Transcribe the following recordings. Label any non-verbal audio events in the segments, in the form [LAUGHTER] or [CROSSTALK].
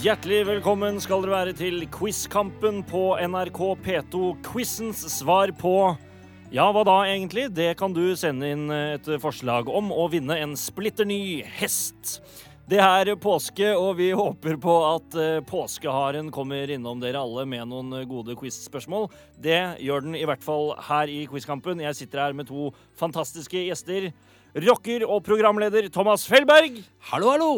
Hjertelig velkommen skal dere være til Quizkampen på NRK P2. Quizens svar på ja, hva da egentlig? Det kan du sende inn et forslag om å vinne en splitter ny hest. Det er påske, og vi håper på at eh, påskeharen kommer innom dere alle med noen gode quiz-spørsmål. Det gjør den i hvert fall her i Quizkampen. Jeg sitter her med to fantastiske gjester. Rocker og programleder Thomas Fellberg. Hallo, hallo!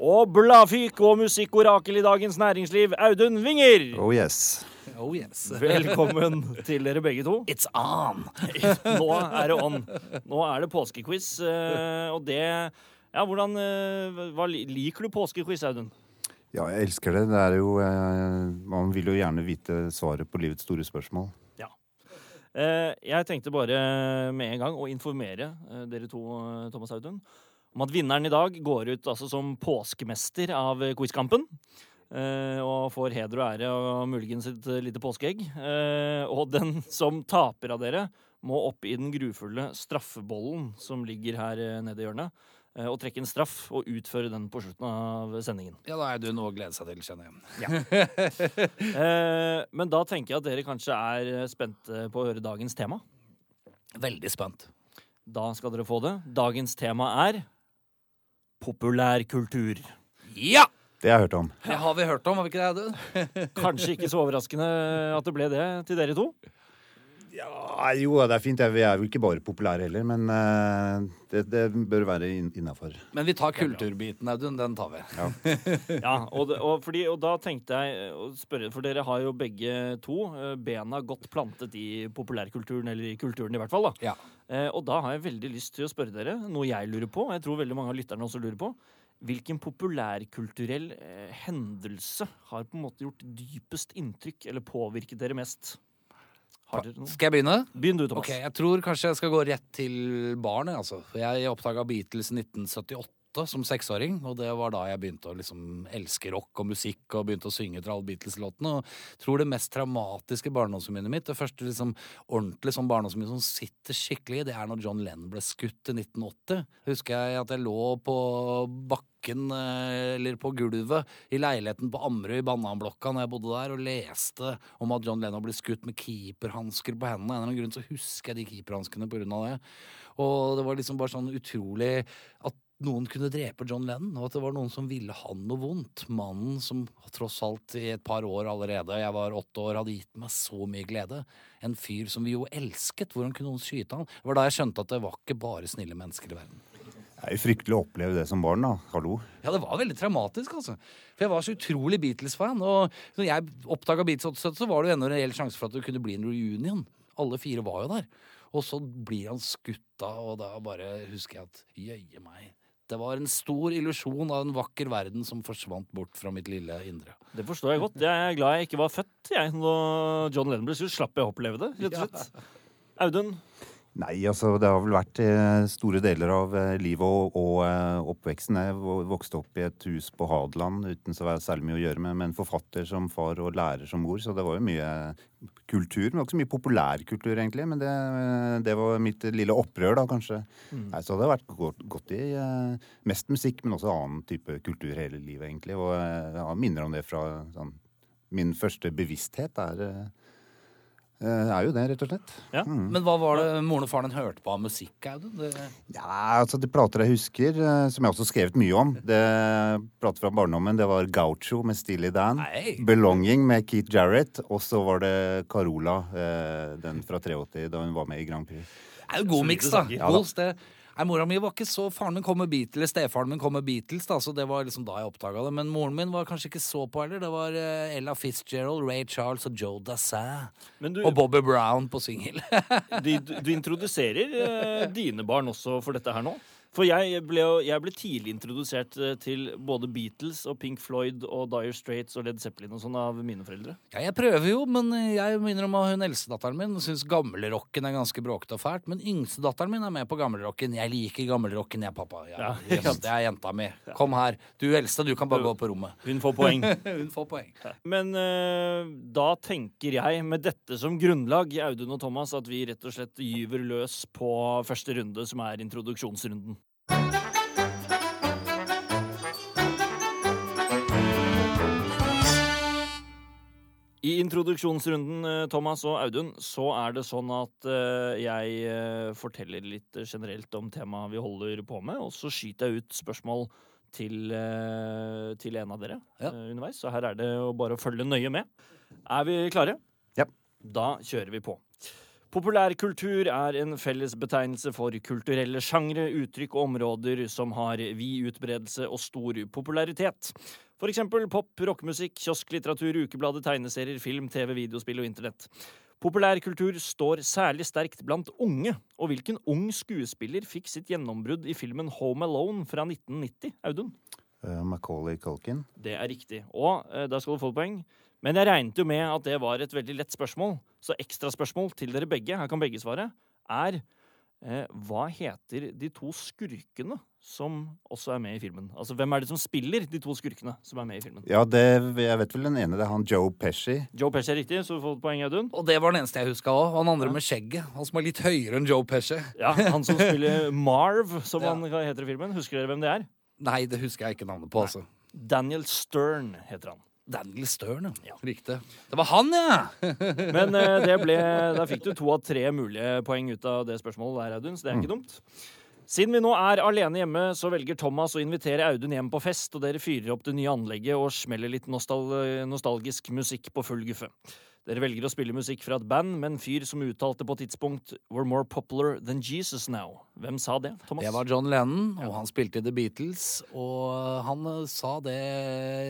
Og bladfyk og musikkorakel i Dagens Næringsliv, Audun Winger. Oh yes. Oh yes. Velkommen [LAUGHS] til dere begge to. It's on! [LAUGHS] Nå er det on. Nå er det påskequiz, eh, og det Ja, hvordan eh, hva, Liker du påskequiz, Audun? Ja, jeg elsker det. Det er jo eh, Man vil jo gjerne vite svaret på livets store spørsmål. Eh, Jeg tenkte bare med en gang å informere dere to, Thomas Audun, om at vinneren i dag går ut altså som påskemester av eh, Quizkampen. eh, Og får heder og ære og muligens et eh, lite påskeegg. Og den som taper av dere, må opp i den grufulle straffebollen som ligger her nede i hjørnet, og trekke en straff og utføre den på slutten av sendingen. Ja, da er det noe å glede seg til, kjenner jeg. [LAUGHS] Eh, Men da tenker jeg at dere kanskje er spente på å høre dagens tema. Veldig spent. Da skal dere få det. Dagens tema er populærkultur. Ja! Det har jeg hørt om. Det har vi hørt om, har vi ikke det, Audun? Kanskje ikke så overraskende at det ble det til dere to. Ja, jo, det er fint. Vi er jo ikke bare populære heller, men eh, det, det bør være innafor. Men vi tar kulturbiten, Audun. Den tar vi. [LAUGHS] Ja, og, det, og, fordi, og da tenkte jeg å spørre, for dere har jo begge to eh, bena godt plantet i populærkulturen, eller i kulturen i hvert fall. da. Ja. Eh, Og da har jeg veldig lyst til å spørre dere, noe jeg lurer på, og jeg tror veldig mange av lytterne også lurer på. Hvilken populærkulturell hendelse har på en måte gjort dypest inntrykk, eller påvirket dere mest? Skal jeg begynne? Begynn du, Thomas. Ok, Jeg tror kanskje jeg skal gå rett til barnet. Altså. Jeg oppdaga Beatles 1978 åtte som seksåring, og det var da jeg begynte å liksom elske rock og musikk og begynte å synge til alle Beatles-låtene. Og tror det mest traumatiske barndomsminnet mitt, det første liksom ordentlige sånn barndomsminnet som sitter skikkelig det er når John Lennon ble skutt i 1980. Husker jeg at jeg lå på bakken eh, eller på gulvet i leiligheten på Ammerud i Bananblokka når jeg bodde der, og leste om at John Lennon ble skutt med keeperhansker på hendene. En eller annen grunn så husker jeg de keeperhanskene på grunn av det. Og det var liksom bare sånn utrolig at noen kunne drepe John Lennon, og at det var noen som ville han noe vondt. Mannen som tross alt i et par år allerede, jeg var åtte år, hadde gitt meg så mye glede. En fyr som vi jo elsket. Hvordan kunne noen skyte han? Det var da jeg skjønte at det var ikke bare snille mennesker i verden. Det er jo fryktelig å oppleve det som barn, da. Hallo. Ja, det var veldig traumatisk, altså. For jeg var så utrolig Beatles-fan. Og når jeg oppdaga Beatles 87, så var det jo ennå en reell sjanse for at det kunne bli en reunion. Alle fire var jo der. Og så blir han skutt da, og da bare husker jeg at jøye meg. Det var en stor illusjon av en vakker verden som forsvant bort fra mitt lille indre. Det forstår jeg godt. Jeg er glad jeg ikke var født jeg, når John Lennon ble sur. Slapp jeg å oppleve det, rett og slett. Audun, Nei, altså det har vel vært eh, store deler av eh, livet og, og eh, oppveksten. Jeg vokste opp i et hus på Hadeland uten så være særlig mye å gjøre med, med en forfatter som far og lærer som mor, så det var jo mye kultur. Men ikke så mye populærkultur, egentlig. Men det, det var mitt lille opprør, da, kanskje. Nei, så det har vært godt, godt i mest musikk, men også annen type kultur hele livet, egentlig. Og jeg har minner om det fra sånn Min første bevissthet er, eh, er jo det, rett og slett. Ja. Men hva var det moren og faren din hørte på av musikk, Audun? Det... Ja, altså De plater jeg husker, eh, som jeg også har skrevet mye om Det Plater fra barndommen, det var Gaucho med Steely Dan. Nei. 'Belonging' med Keith Jarrett. Og så var det Carola, eh, den fra 83, da hun var med i Grand Prix. Det er jo god miks, da. Ja, da. Nei, Mora mi var ikke så Faren min kom med Beatles, stefaren min kom med Beatles, da, så det var liksom da jeg oppdaga det. Men moren min var kanskje ikke så på heller. Det var uh, Ella Fitzgerald, Ray Charles og Joe Dassin. du, Og Bobby Brown på singel. [LAUGHS] du, du introduserer uh, dine barn også for dette her nå? For jeg ble, jeg ble tidlig introdusert eh, til både Beatles og Pink Floyd og Dire Straits og Led Zeppelin og sånn av mine foreldre. Ja, jeg prøver jo, men jeg minner om at hun eldstedatteren min syns gamlerocken er ganske bråkete og fælt. Men yngstedatteren min er med på gamlerocken. Jeg liker gamlerocken, jeg, pappa. Jeg, Ja, det er jenta mi. Kom her. Du eldste, du kan bare gå på rommet. Hun får poeng. [LAUGHS] Hun får poeng. Men uh, da tenker jeg, med dette som grunnlag, Audun og Thomas, at vi rett og slett gyver løs på første runde, som er introduksjonsrunden. Introduksjonsrunden, eh, Thomas og Audun, så er det sånn at eh, jeg eh, forteller litt generelt om temaet vi holder på med, og så skyter jeg ut spørsmål til, til en av dere Ja. underveis. Så her er det bare å følge nøye med. Er vi klare? Ja. Da kjører vi på. Populærkultur er en fellesbetegnelse for kulturelle sjangre, uttrykk og områder som har vid utbredelse og stor popularitet. For eksempel pop, rockemusikk, kiosklitteratur, ukeblader, tegneserier, film, TV, videospill og internett. Populærkultur står særlig sterkt blant unge, og hvilken ung skuespiller fikk sitt gjennombrudd i filmen Home Alone fra 1990, Audun? Uh, Macaulay Culkin. Det er riktig. Og uh, da skal du få poeng. Men jeg regnet jo med at det var et veldig lett spørsmål, så ekstraspørsmål til dere begge, her kan begge svare, er eh, hva heter de to skurkene som også er med i filmen? Altså hvem er det som spiller de to skurkene som er med i filmen? Ja, det, jeg vet vel den ene. Det er han Joe Pesci. Joe Pesci er riktig, så du får poeng, Audun. Og det var den eneste jeg huska òg. Han andre med skjegget. Han som er litt høyere enn Joe Pesci. Ja, Han som spiller [LAUGHS] Marv, som Ja. han heter i filmen. Husker dere hvem det er? Nei, det husker jeg ikke navnet på, altså. Daniel Stern heter han. Daniel Stern, ja. Riktig. Det var han, ja! [LAUGHS] Men eh, det ble, da fikk du to av tre mulige poeng ut av det spørsmålet der, Audun, så det er ikke dumt. Siden vi nå er alene hjemme, så velger Thomas å invitere Audun hjem på fest, og dere fyrer opp det nye anlegget og smeller litt nostal nostalgisk musikk på full guffe. Dere velger å spille musikk fra et band med en fyr som uttalte på et tidspunkt We're more popular than Jesus now. Hvem sa det, Thomas? Det var John Lennon, og han spilte i The Beatles. Og han eh, sa det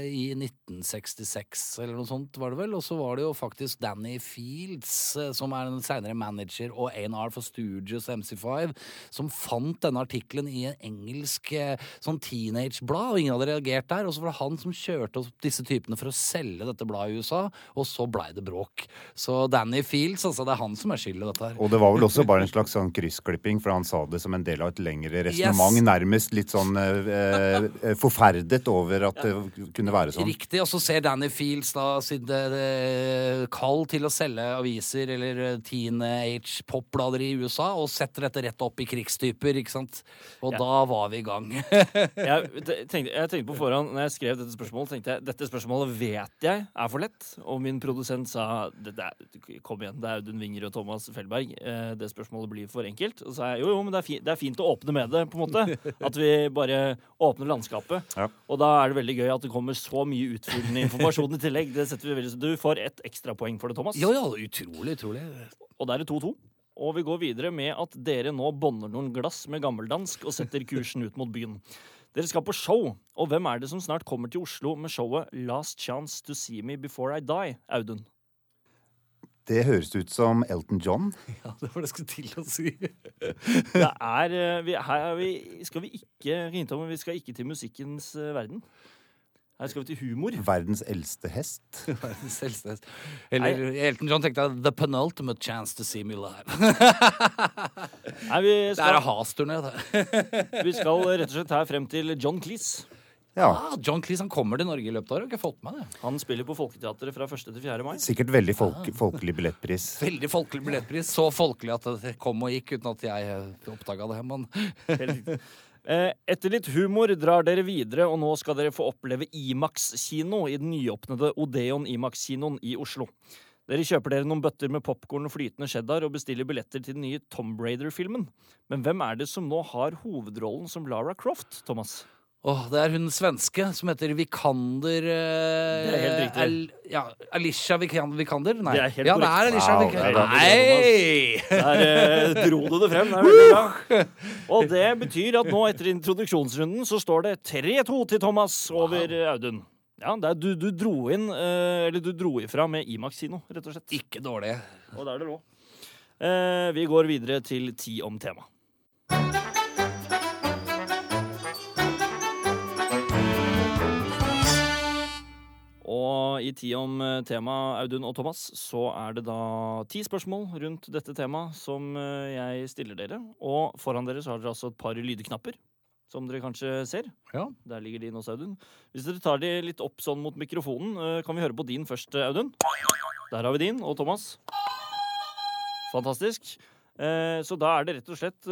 i 1966, eller noe sånt var det vel. Og så var det jo faktisk Danny Fields, eh, som er en seinere manager og A&R for Stooges MC5, som fant denne artikkelen i en engelsk eh, sånn teenageblad, og ingen hadde reagert der. Og så var det han som kjørte opp disse typene for å selge dette bladet i USA, og så blei det bråk. Så Danny Fields, altså, det er han som er skyld i dette her. Og det var vel også bare en slags sånn kryssklipping, for han sa det som en del av et lengre resonnement. Yes. Nærmest litt sånn eh, eh, forferdet over at det kunne være sånn. Riktig, og så ser Danny Fields da sitt eh, kall til å selge aviser eller eh, teenage popblader i USA, og setter dette rett opp i krigstyper, ikke sant? Og Ja. da var vi i gang. [LAUGHS] Jeg tenkte, jeg tenkte på forhånd når jeg skrev dette spørsmålet, tenkte jeg dette spørsmålet vet jeg er for lett. Og min produsent sa det, er- kom igjen, det er Audun Winger og Thomas Felberg. Eh, det spørsmålet blir for enkelt. Og så sa jeg jo, jo, men det er, fi, det er fint å åpne med det, på en måte. [LAUGHS] At vi bare åpner landskapet. Ja. Og da er det veldig gøy at det kommer så mye utfyllende informasjon i tillegg. Det setter vi veldig Du får ett ekstrapoeng for det, Thomas. Ja, ja, utrolig, utrolig. Og da er det 2-2. Og vi går videre med at dere nå bånder noen glass med gammeldansk og setter kursen ut mot byen. Dere skal på show, og hvem er det som snart kommer til Oslo med showet Last Chance to See Me Before I Die, Audun? Det høres ut som Elton John. [LAUGHS] Ja, det var det jeg skulle til å si. Det er, eh, vi, her er vi, skal vi ikke hinte om, vi skal ikke til musikkens eh, verden. Her skal vi til humor. Verdens eldste hest. [LAUGHS] Verdens eldste hest. Eller Elton John tenkte jeg The penultimate chance to see me live. [LAUGHS] Nei, vi, Det er skal, Has-turné, det. vi skal rett og slett her frem til John Cleese. Ja, Ah, John Cleese han kommer til Norge i løpet av året. Har ikke fått med det. Han spiller på Folketeatret fra 1. til 4. mai. sikkert veldig folk, folkelig billettpris. [LAUGHS] Veldig folkelig billettpris. Så folkelig at det kom og gikk uten at jeg oppdaga det. Men. [LAUGHS] Eh, Etter litt humor drar dere videre, og nå skal dere få oppleve Imax kino i den nyåpnede Odeon Imax-kinoen i Oslo. Dere kjøper dere noen bøtter med popkorn og flytende cheddar og bestiller billetter til den nye Tom Brader-filmen. Men hvem er det som nå har hovedrollen som Lara Croft, Thomas? Åh, det er hun svenske som heter Vikander eh, Det er helt riktig. Al, ja, Alicia Vikan- Vikander? Nei. Det er helt ja, det er korrekt. Alicia Wow, Vikander. det er Nei! Der eh, dro du det frem. Det er veldig bra. Og det betyr at nå etter introduksjonsrunden så står det 3-2 til Thomas over eh, Audun. Ja, det er, du, du dro inn, eh, eller du dro ifra med Imax kino, rett og slett. Ikke dårlig. Og da er det lå. Eh, vi går videre til Ti om tema. Og i Tid om eh, tema, Audun og Thomas, så er det da ti spørsmål rundt dette temaet som eh, jeg stiller dere. Og foran dere så har dere altså et par lydknapper, som dere kanskje ser. Ja. Der ligger din også, Audun. Hvis dere tar de litt opp sånn mot mikrofonen, eh, kan vi høre på din først, Audun? Der har vi din, og Thomas. Fantastisk. Så da er det rett og slett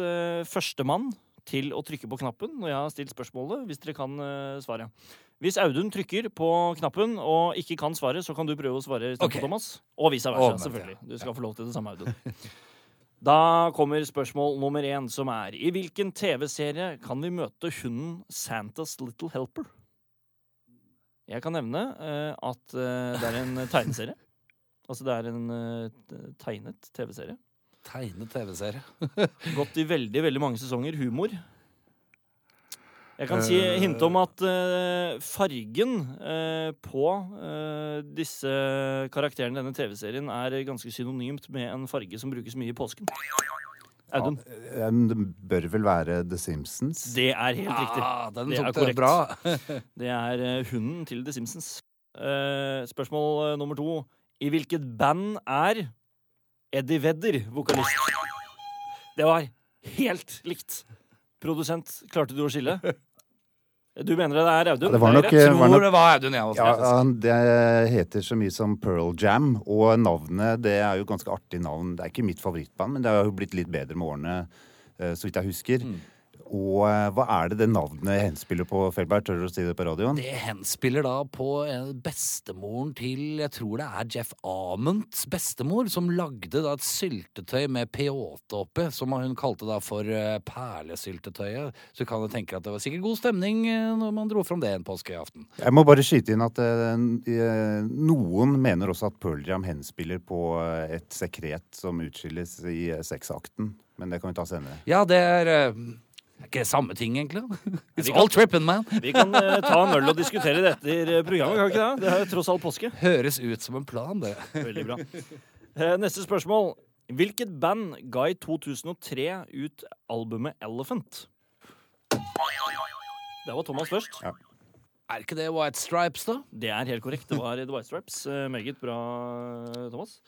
førstemann til å trykke på knappen når jeg har stilt spørsmålet, hvis dere kan svare svaret. Hvis Audun trykker på knappen og ikke kan svaret, så kan du prøve å svare istedenfor Ok. Thomas. Og vice versa, Omvendt, selvfølgelig. Du skal få lov til det samme, Audun. [LAUGHS] Da kommer spørsmål nummer én, som er I hvilken TV-serie kan vi møte hunden Santas Little Helper? Jeg kan nevne uh, at uh, det er en [LAUGHS] tegneserie. Altså det er en uh, tegnet TV-serie. Tegnet TV-serie. Gått i veldig, veldig mange sesonger. Humor. Jeg kan si, Eh. hinte om at eh, fargen eh, på eh, disse karakterene i denne TV-serien er ganske synonymt med en farge som brukes mye i påsken. Audun. Ja, Det bør vel være The Simpsons? Det er helt riktig. Ah, den Det er korrekt. bra. [LAUGHS] Det er hunden til The Simpsons. Eh, spørsmål nummer to. I hvilket band er Eddie Vedder vokalist? Det var helt likt. Produsent, klarte du å skille? Du mener det er Audun? Ja, det var nok, jeg eh, var Tror nok det var Audun, jeg også. Ja, det heter så mye som Pearl Jam, og navnet det er jo ganske artig navn. Det er ikke mitt favorittband, men det har jo blitt litt bedre med årene, eh, så vidt jeg husker. Mm. Og eh, hva er det det navnet henspiller på, Felberg? Tør du å si det på radioen? Det henspiller da på eh, bestemoren til Jeg tror det er Jeff Amunds bestemor, som lagde da et syltetøy med peyote oppi, som hun kalte da for eh, perlesyltetøyet. Så kan du tenke at det var sikkert god stemning når man dro fram det en påskeaften. Jeg må bare skyte inn at noen mener også at Pearl Jam henspiller på et sekret som utskilles i sexakten. Men det kan vi ta senere. Ja, det er er ikke det samme ting, egentlig? [LAUGHS] It's kan- all trippin', man. [LAUGHS] Vi kan uh, ta en øl og diskutere det etter eh, programmet, kan vi ikke det? Det er tross alt påske. Høres ut som en plan, det. [LAUGHS] Veldig bra. Uh, Neste spørsmål. Hvilket band ga i 2003 ut albumet Elephant? Det var Thomas først. Er ikke det White Stripes, da? Det er helt korrekt. Det var The White Stripes. Uh, Meget bra, Thomas.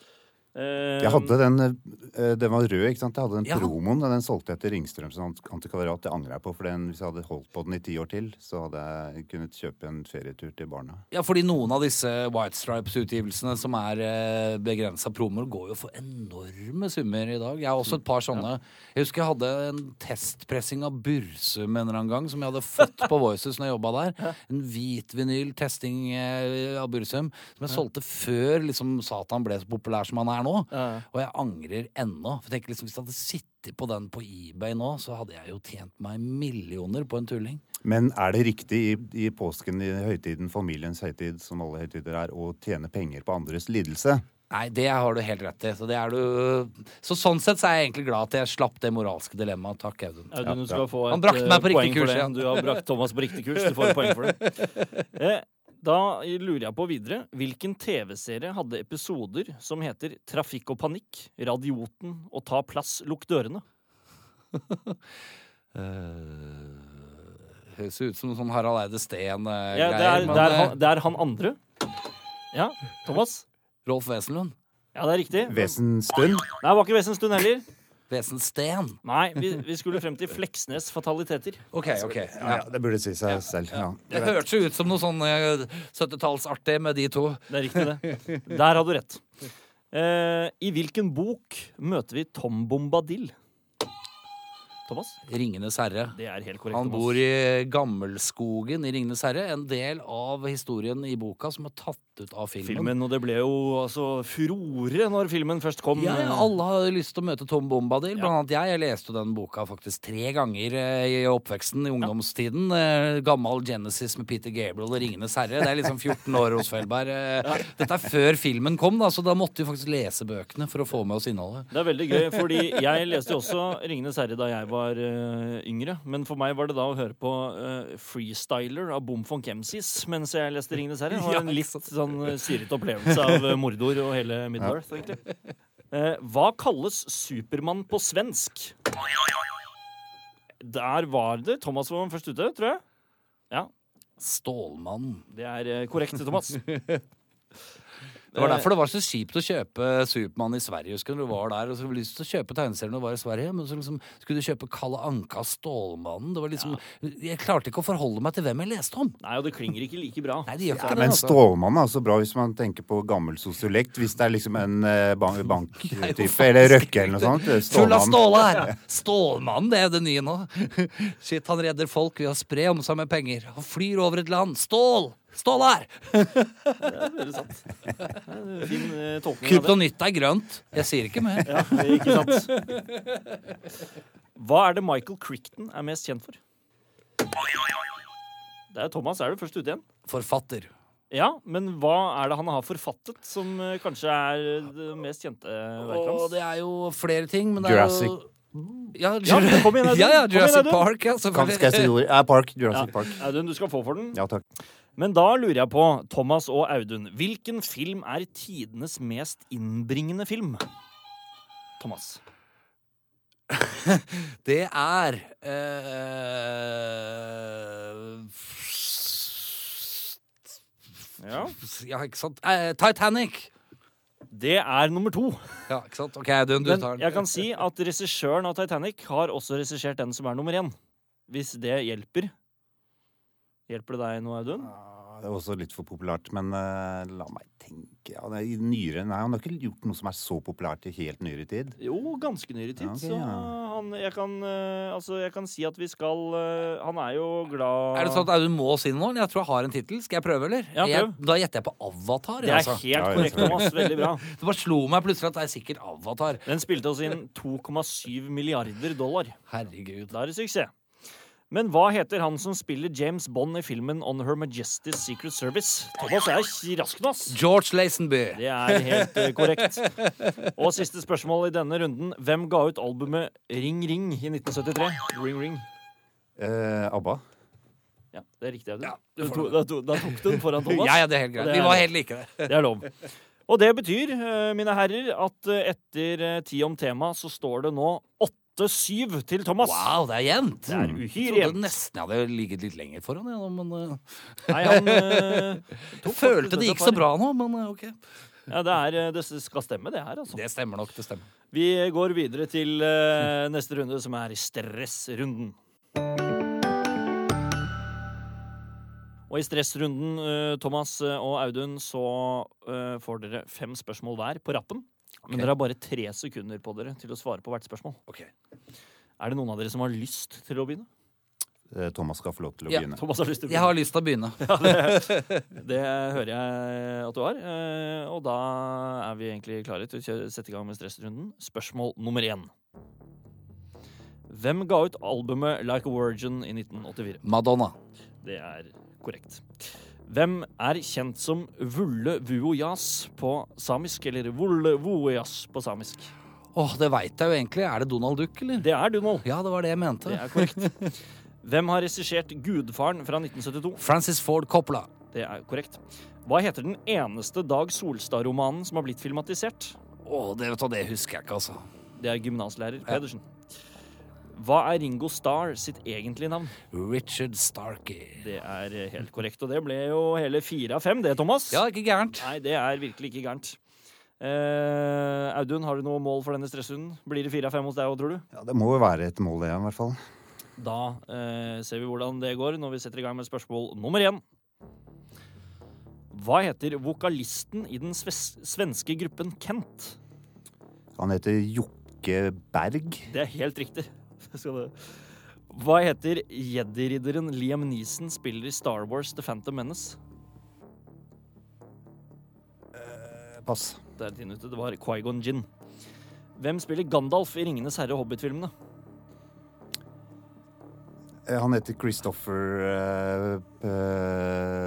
Eh, Jeg hadde den eh, Den var rød, ikke sant? Jeg hadde den Ja. promoen, og den solgte jeg til Ringstrøms antikvariat. Det angrer jeg på, for den, hvis jeg hadde holdt på den i ti år til, så hadde jeg kunnet kjøpe en ferietur til barna. Ja, fordi noen av disse White Stripes-utgivelsene som er eh, begrensa promoer, går jo for enorme summer i dag. Jeg har også et par sånne. Jeg husker jeg hadde en testpressing av Bursum en eller annen gang, som jeg hadde fått på Voices når jeg jobba der. En hvit vinyl testing av Bursum, som jeg solgte før liksom Satan ble så populær som han er nå. Ja. Og jeg angrer ennå. For tenk liksom, Hvis jeg hadde sittet på den på eBay nå, så hadde jeg jo tjent meg millioner på en tulling. Men er det riktig i, i påsken, i høytiden, familiens høytid, som alle høytider er, å tjene penger på andres lidelse? Nei, det har du helt rett i. Så, det er du... så sånn sett så er jeg egentlig glad at jeg slapp det moralske dilemmaet. Takk, Audun. Audun, du Ja, få et Han brakte meg på eh, riktig kurs igjen. Du har brakt Thomas på riktig kurs. Du får et poeng for det. Eh, [LAUGHS] Da lurer jeg på videre. Hvilken TV-serie hadde episoder som heter Trafikk og panikk, Radioten og Ta plass, lukk dørene? Uh, [LAUGHS] høres ut som sånn Harald Eide Steen-greier. Ja, det, er, det, er eh, han, det er han andre. Ja, Thomas? Rolf Wesenlund. Ja, det er riktig. Vesenstund? Nei, det var ikke Wesenstund heller. Wesensten. Nei, vi, vi skulle frem til Fleksnes fataliteter. [LAUGHS] OK, OK. Ja, Ja. det burde si seg selv. Ja. Det hørtes jo ut som noe sånn eh, 70-tallsartig med de to. Det er riktig, det. Der har du rett. Eh, I hvilken bok møter vi Tom Bombadil? Thomas? Ringenes herre. Det er helt korrekt. Han bor i Gammelskogen i Ringenes herre. En del av historien i boka som er tatt ut av filmen. filmen, og det ble jo altså furore når filmen først kom. Ja, alle hadde lyst til å møte Tom Bombadil. Ja. Blant annet jeg. Jeg leste jo den boka faktisk tre ganger eh, i oppveksten, i ungdomstiden. Ja. Gammel Genesis med Peter Gabriel og Ringenes herre. Det er liksom 14 år hos Felberg. Eh, [LAUGHS] Dette er før filmen kom, da, så da måtte vi faktisk lese bøkene for å få med oss innholdet. Det er veldig gøy, fordi jeg leste jo også 'Ringenes herre' da jeg var uh, yngre. Men for meg var det da å høre på uh, 'Freestyler' av Boom von Kemsis mens jeg leste 'Ringenes herre'. Det var en [LAUGHS] litt sånn eh, syrete opplevelse av eh, Mordor og hele Middle-earth, egentlig. Eh, hva kalles Supermann på svensk? Der var det. Thomas var først ute, tror jeg. Ja, Stålmann. det er eh, korrekt, Thomas. [LAUGHS] Det var derfor det var så kjipt å kjøpe Supermann i Sverige. Husker du, du var der og så lyst til å kjøpe tegneserien når du var i Sverige, men så liksom skulle du kjøpe Kalle Anka Stålmannen. Det var liksom, Jeg klarte ikke å forholde meg til hvem jeg leste om. Nei, og det klinger ikke like bra. Nei, det gjør ikke Ja, det. men altså. Stålmann er også bra hvis man tenker på gammel sosiolekt. Hvis det er liksom en eh, bank- banktype, eller Røkke eller noe sånt. eh, Full av ståle her! Stålmannen, det er det nye nå. [LAUGHS] Shit, han redder folk ved å spre om seg med penger. Han flyr over et land. Stål! Stål her! Det er veldig sant. [LAUGHS] Er Fin eh, tolkning. Kryptonitt er grønt. Jeg sier ikke mer. [LAUGHS] Ja, ikke sant. Hva er det Michael Crichton er mest kjent for? Det er Thomas, er du først ute igjen? Forfatter. Ja, men hva er det han har forfattet som eh, kanskje er det mest kjente verket Og hans? det er jo flere ting, men det er Jurassic. jo ja, Ja, kom igjen, Audun. [LAUGHS] ja, ja, Kom igjen, Jurassic Audun. Park. Ja, selvfølgelig. ord? Ja, Park. Jurassic Park. Audun, du skal få for den. Ja, takk. Men da lurer jeg på, Thomas og Audun, hvilken film er tidenes mest innbringende film? Thomas. [LAUGHS] Det er uh, Ja. Ja, ikke sant? Uh, Titanic! Det er nummer to. Ja, ikke sant? OK, Audun, du Men tar den. jeg kan si at regissøren av Titanic har også regissert den som er nummer én. Hvis det hjelper. Hjelper det deg nå, Audun? Ja, Det er også litt for populært, men uh, la meg tenke ja, det er i nyere, Nei, han har ikke gjort noe som er så populært i helt nyere tid. Jo, ganske nyere tid. Ja, okay, så ja. han, jeg, kan, uh, altså, jeg kan si at vi skal eh, Han er jo glad Er det sånn at Audun må si noe? Jeg tror jeg har en tittel. Skal jeg prøve, eller? Ja, prøv. Jeg, da gjetter jeg på Avatar. Det er altså. helt korrekt. Thomas. Veldig bra. [LAUGHS] Det bare slo meg plutselig at det er sikkert Avatar. Den spilte oss inn 2,7 milliarder dollar. Herregud. Da er det suksess. Men hva heter han som spiller James Bond i filmen On Her Majesty's Secret Service? Thomas er rask nå, ass. George Lazenby. Det er helt eh, korrekt. Og siste spørsmål i denne runden. Hvem ga ut albumet Ring Ring i 1973? Ring Ring. Eh, ABBA. Ja, det er riktig. Audun. Ja, Du to- da, to- da tok du den foran Thomas. [LAUGHS] Ja, ja, det er helt greit. Vi var helt like der. [LAUGHS] Det er lov. Og det betyr, eh, mine herrer, at eh, etter ti om tema så står det nå 8-7 til Thomas. Wow, det er jevnt. Det er Jeg trodde jevnt. nesten jeg hadde ligget litt lenger foran, jeg, nå, men uh, Nei, han [LAUGHS] eh, tok Følte det gikk så par. bra nå, men uh, ok. Ja, det, er, eh, det skal stemme, det her, altså. Det stemmer nok, det stemmer. Vi går videre til eh, neste runde, som er stressrunden. Og i stressrunden, eh, Thomas og Audun, så eh, får dere fem spørsmål hver på rappen. Men dere har bare tre sekunder på dere til å svare på hvert spørsmål. Okay. Er det noen av dere som har lyst til å begynne? Eh, Thomas skal få lov til å Ja. begynne. Thomas har lyst til å Jeg har lyst til å begynne. [LAUGHS] Det hører jeg at du har. eh, Og da er vi egentlig klare til å sette i gang med stressrunden. Spørsmål nummer én. Hvem ga ut albumet Like a Virgin i 1984? Madonna. Det er korrekt. Hvem er kjent som Vulle Vuojas på samisk? Eller Vulle Vuojas på samisk? Åh, det veit jeg jo egentlig. Er det Donald Duck, eller? Det er Donald. Ja, det var det jeg mente. Det er korrekt. Hvem har regissert Gudfaren fra 1972? Francis Ford Coppola. Det er korrekt. Hva heter den eneste Dag Solstad-romanen som har blitt filmatisert? Åh, det, vet du, det husker jeg ikke, altså. Det er gymnaslærer Pedersen. Hva er Ringo Starr sitt egentlige navn? Richard Starkey. Det er eh, helt korrekt, og det ble jo hele fire av fem, det, Thomas. Ja, ikke gærent. Nei, det er virkelig ikke gærent. Eh, Audun, har du noe mål for denne stresshunden? Blir det fire av fem hos deg òg, tror du? Ja, det må jo være et mål, det, i hvert fall. Da eh, ser vi hvordan det går når vi setter i gang med spørsmål nummer én. Hva heter vokalisten i den sves svenske gruppen Kent? Han heter Jokke Berg. Det er helt riktig. [LAUGHS] Hva heter jedi-ridderen Liam Neeson spiller i Star Wars The Phantom Menace? Pass. Det er din ute. Det var Quaigon Gin. Hvem spiller Gandalf i Ringenes herre og Hobbit-filmene? Eh, Han heter Christopher uh, uh,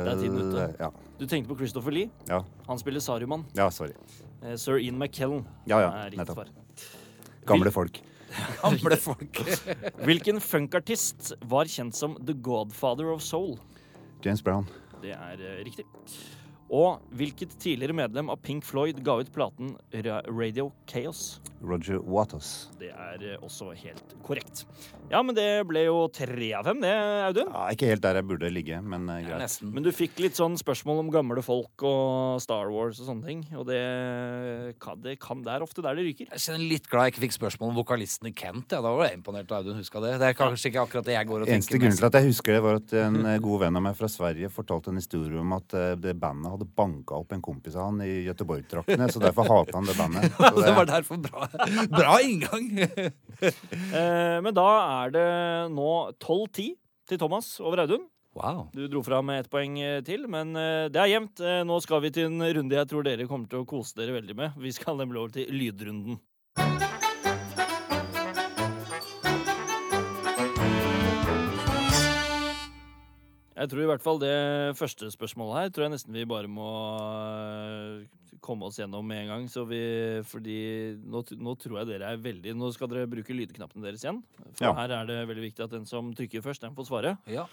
Det er tiden ute. Ja. Du tenkte på Christopher Lee. Ja. Han spiller Saruman. ja, sorry. Eh, Sir Ian McKellen Ja, ja, er riktig nettopp. svar. Gamle folk. [LAUGHS] Gamle folk. [LAUGHS] Hvilken funkartist var kjent som The Godfather of Soul? James Brown. Det er eh, riktig. Og hvilket tidligere medlem av Pink Floyd ga ut platen Radio Chaos? Roger Waters. Det er eh, også helt korrekt. Ja, men det ble jo tre av fem, det, Audun. Ja, ikke helt der jeg burde ligge, men uh, Ja, greit. nesten. Men du fikk litt sånn spørsmål om gamle folk og Star Wars og sånne ting. Og det kan, det, kan, det er ofte der det ryker. Jeg kjenner litt glad jeg ikke fikk spørsmål om vokalisten i Kent. Ja. Da var jeg imponert da Audun huska det. Det er kanskje ikke akkurat det jeg går og Eneste tenker grunnen til at jeg husker det, var at en eh, god venn av meg fra Sverige fortalte en historie om at det bandet hadde banka opp en kompis av han i Göteborg-traktene, så derfor hata han det bandet. [LAUGHS] Så det var derfor bra, bra inngang. [LAUGHS] Eh, men da er det nå 12-10 til Thomas over Audun. Wow. Du dro fra med ett poeng eh, til, men eh, det er jevnt. Eh, Nå skal vi til en runde jeg tror dere kommer til å kose dere veldig med. Vi skal nemlig over til lydrunden. Jeg tror i hvert fall det første spørsmålet her tror jeg nesten vi bare må eh, komme oss gjennom med en gang. Så vi, fordi nå, nå tror jeg dere er veldig Nå skal dere bruke lydknappene deres igjen. For Ja. her er det veldig viktig at den som trykker først, den får svare. Ja.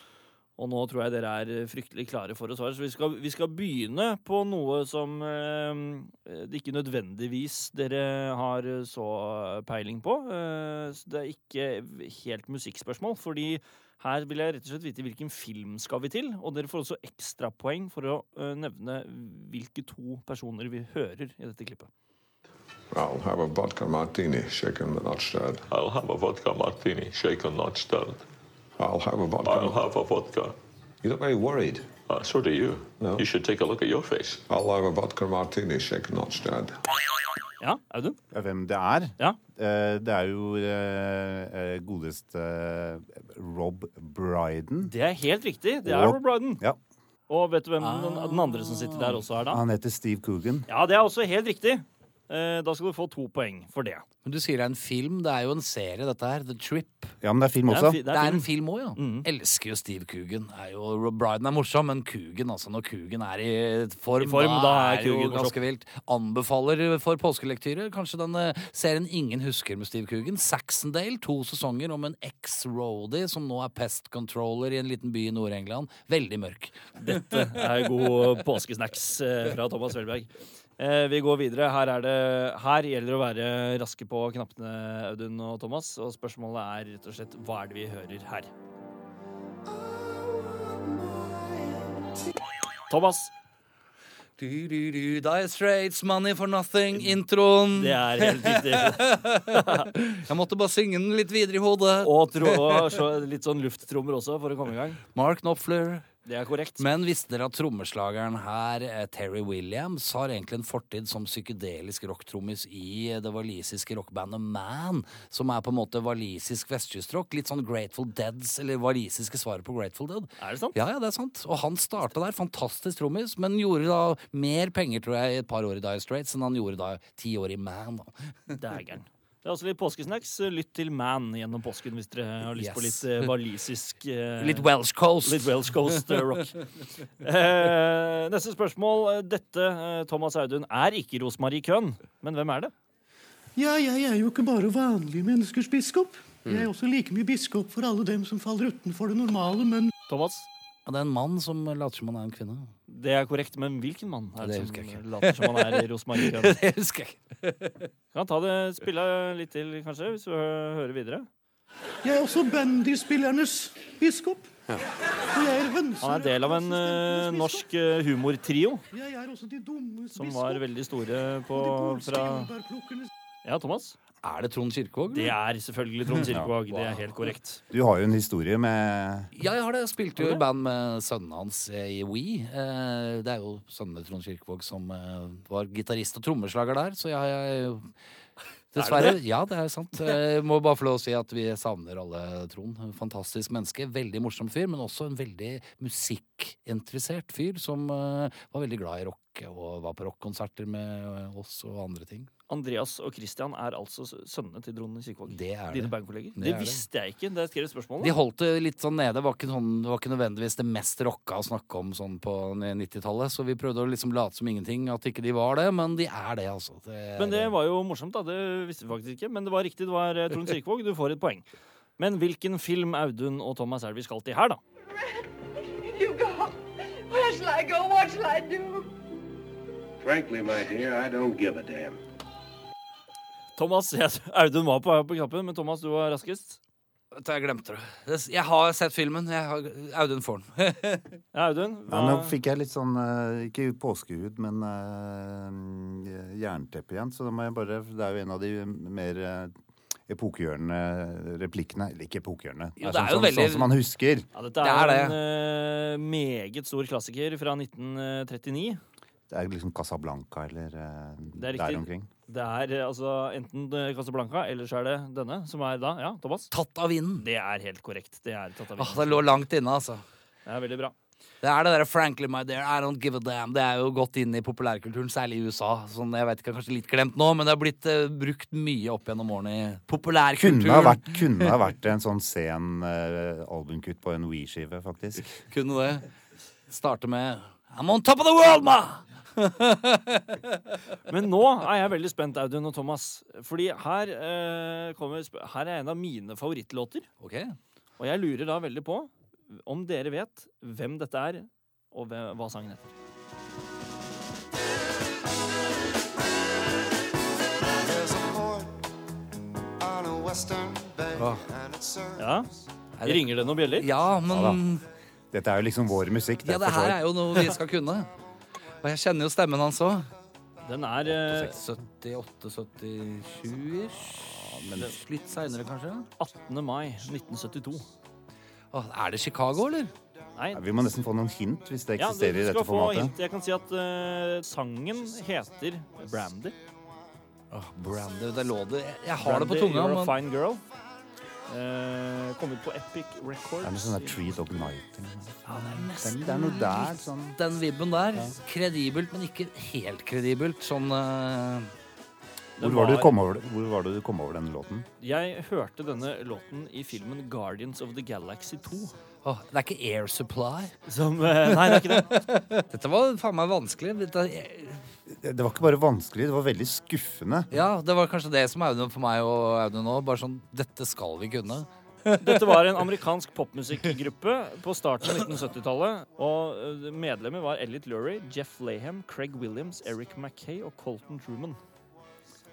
Og nå tror jeg dere er fryktelig klare for å svare. Så vi skal, vi skal begynne på noe som eh, det ikke nødvendigvis dere har så peiling på. Eh, det er ikke helt musikkspørsmål, fordi her vil jeg rett og slett vite hvilken film skal vi til. Og dere får også ekstrapoeng for å nevne hvilke to personer vi hører i dette klippet. I'll have a vodka martini, shaken but not stirred. I'll have a vodka martini, shaken, not stirred. I'll have a vodka. I'll have a vodka. You look very worried. Uh, so do you. No. You should take a look at your face. I'll have a vodka martini, shaken, not stirred. Ja, Audun? hvem det er? Ja. Eh, Det er jo eh, eh, godeste Rob Bryden. Det er helt riktig. Det er Rob, Rob Bryden. Ja, Og vet du hvem den, den andre som sitter der også er, da? Han heter Steve Coogan. Ja, det er også helt riktig. Eh, Da skal du få to poeng for det. Men du sier det er en film. Det er jo en serie, dette her. The Trip. Ja, men det er film Det er også. det er, Det er en film òg, ja. Mhm. Elsker jo Steve Coogan. Er jo, Rob er morsom, men Coogan, altså når Coogan er i form, I form, da er det jo ganske vilt. Anbefaler for påskelektyrer kanskje den eh, serien ingen husker med Steve Coogan. Saxondale, to sesonger om en eks-roadie som nå er pest controller i en liten by i Nord-England. Veldig mørk. Dette er god påskesnacks eh, fra Thomas Welberg. Eh, Vi går videre. Her, er det, her gjelder det å være raske på knappene, Audun og Thomas. Og spørsmålet er rett og slett hva er det vi hører her? Thomas. Du, du, du, Die Straits, Money for Nothing, introen. Det er helt riktig. [LAUGHS] Jeg måtte bare synge den litt videre i hodet. Og, tro, og så litt sånn lufttrommer også, for å komme i gang. Mark Knopfler. Det er korrekt. Men visste dere at trommeslageren her, eh, Terry Williams, har egentlig en fortid som psykedelisk rocktrommis i det walisiske rockbandet Man, som er på en måte walisisk vestkystrock? Litt sånn Grateful Deads, eller walisiske svaret på Grateful Dead. Er det sant? Ja, ja, det er sant. Og han starta der, fantastisk trommis, men gjorde da mer penger, tror jeg, i et par år i Dire Straits enn han gjorde da ti år i Man. Dægeren. Det er også litt påskesnacks. Lytt til Man gjennom påsken hvis dere har lyst på litt eh, walisisk [LAUGHS] eh, Litt Welsh Coast. Litt Welsh Coast eh, rock. [LAUGHS] Eh, neste spørsmål. Dette, eh, Thomas Audun, er ikke Rosmarie Køhn. Men hvem er det? Ja, jeg er jo ikke bare vanlige menneskers biskop. Jeg er også like mye biskop for alle dem som faller utenfor det normale, men Thomas? Det er en mann som later som han er en kvinne. Det er korrekt, men hvilken mann er det, Det som ikke. later som han er [LAUGHS] Rosmarie Køhn? Det husker jeg ikke. Kan ta det, spille litt til, kanskje, hvis du hører videre. jeg er også bandyspillernes biskop. Ja. er Han er del av en biskop. norsk uh, humortrio som var veldig store på, fra Ja, Thomas? Er det Trond Kirkevåg? Det er selvfølgelig Trond Kirkevåg. Det er helt korrekt. Du har jo en historie med Ja, jeg har det. Jeg spilte jo i band med sønnen hans eh, i We. Eh, Det er jo sønnene Trond Kirkevåg som eh, var gitarist og trommeslager der, så jeg, jeg [LAUGHS] Dessverre. Ja, det er sant. Jeg [LAUGHS] må bare få lov å si at vi savner alle Trond. Fantastisk menneske. Veldig morsom fyr, men også en veldig musikkinteressert fyr som var veldig glad i rock og var på rockkonserter med oss og andre ting. Andreas og Christian er altså sønnene til Trond Kirkevåg. Det er Dine det. bandkolleger. Det Det, er visste jeg ikke da jeg skrev spørsmålet. De holdt det litt sånn nede. Det var ikke, sånn, var ikke nødvendigvis det mest rocka å snakke om sånn på 90-tallet. Så vi prøvde å liksom late som ingenting, at ikke de var det. Men de er det, altså. Det er- Men det var jo morsomt, da. Det visste vi faktisk ikke. Men det var riktig. Det var eh, Trond Kirkevåg. Du får et poeng. Men hvilken film Audun og Thomas Elvis det vi skal til her, da? Frankly, my dear, I don't give a damn. Thomas, jeg, Audun var på, på knappen, men Thomas, du var raskest. Jeg glemte det. Jeg har sett filmen. Jeg har, Audun får den. [LAUGHS] Ja, Audun, Ja, nå fikk jeg litt sånn, eh, ikke påskehud, men uh, jernteppe igjen. Så da må jeg bare Det er jo en av de mer eh, epokegjørende replikkene. Eller ikke epokegjørende. Det er, er sånn, jo sånn, veldig- sånn som man husker. ja, dette Det er, det. en uh, meget stor klassiker fra 1939. Det er liksom Casablanca eller eh, er der omkring. Det er eh, altså enten eh, Casablanca, eller så er det denne, som er da Ja, Thomas? Tatt av vinden. Det er helt korrekt. Det er tatt av Åh, vinden. det lå langt inne, altså. Det er veldig bra. Det er det der 'frankly, my dear, I don't give a damn'. Det er jo gått inn i populærkulturen, særlig i USA. Sånn, jeg vet ikke, Kanskje litt glemt nå, men det har blitt uh, brukt mye opp gjennom årene i populærkulturen. Kunne ha vært, kunne ha vært en sånn sen uh, albumkutt på en We-skive, faktisk. Kunne det. Starte med I'm on top of the world, ma! [LAUGHS] Men nå er jeg veldig spent, Audun og Thomas. Fordi her, eh, kommer, her er en av mine favorittlåter. Okay. Og jeg lurer da veldig på om dere vet hvem dette er, og hva hva sangen heter. Åh. Ja? Ringer det noen bjeller? Ja, men Dette er jo liksom vår musikk. Ja, det her er jo noe vi skal kunne. [LAUGHS] Og jeg kjenner jo stemmen hans òg. Den er eh, 78-77-ish. Men litt seinere, kanskje? 18. mai 1972. Åh, er det Chicago, eller? Nei, Ja, vi må nesten få noen hint hvis det ja, eksisterer i skal dette få formatet. hint. Jeg kan si at eh, sangen heter Brandy. Åh, Brandy, det lå det Jeg har det på Brandy, tunga, You're a men Fine Girl. Eh, kommet på Epic Records. Det er noe sånn der Tree Dog Night. ja, det er Det nesten er- det er noe der, sånn den vibben der. Kredibelt, men ikke helt kredibelt. Sånn eh, Hvor var, det var- du kom over, hvor var det du kom over denne låten? Jeg hørte denne låten i filmen Guardians of the Galaxy 2. åh, Det er ikke Air Supply. Som eh, Nei, det er ikke det. [LAUGHS] Dette var faen meg vanskelig. Dette, Det var ikke bare vanskelig, det var veldig skuffende. ja, det var kanskje det som er Audun for meg og Audun nå. Bare sånn Dette skal vi kunne. Dette var en amerikansk popmusikkgruppe på starten av 1970-tallet. Og eh, medlemmer var Elliot Lurie, Jeff Laham, Craig Williams, Eric Mackay og Colton Truman.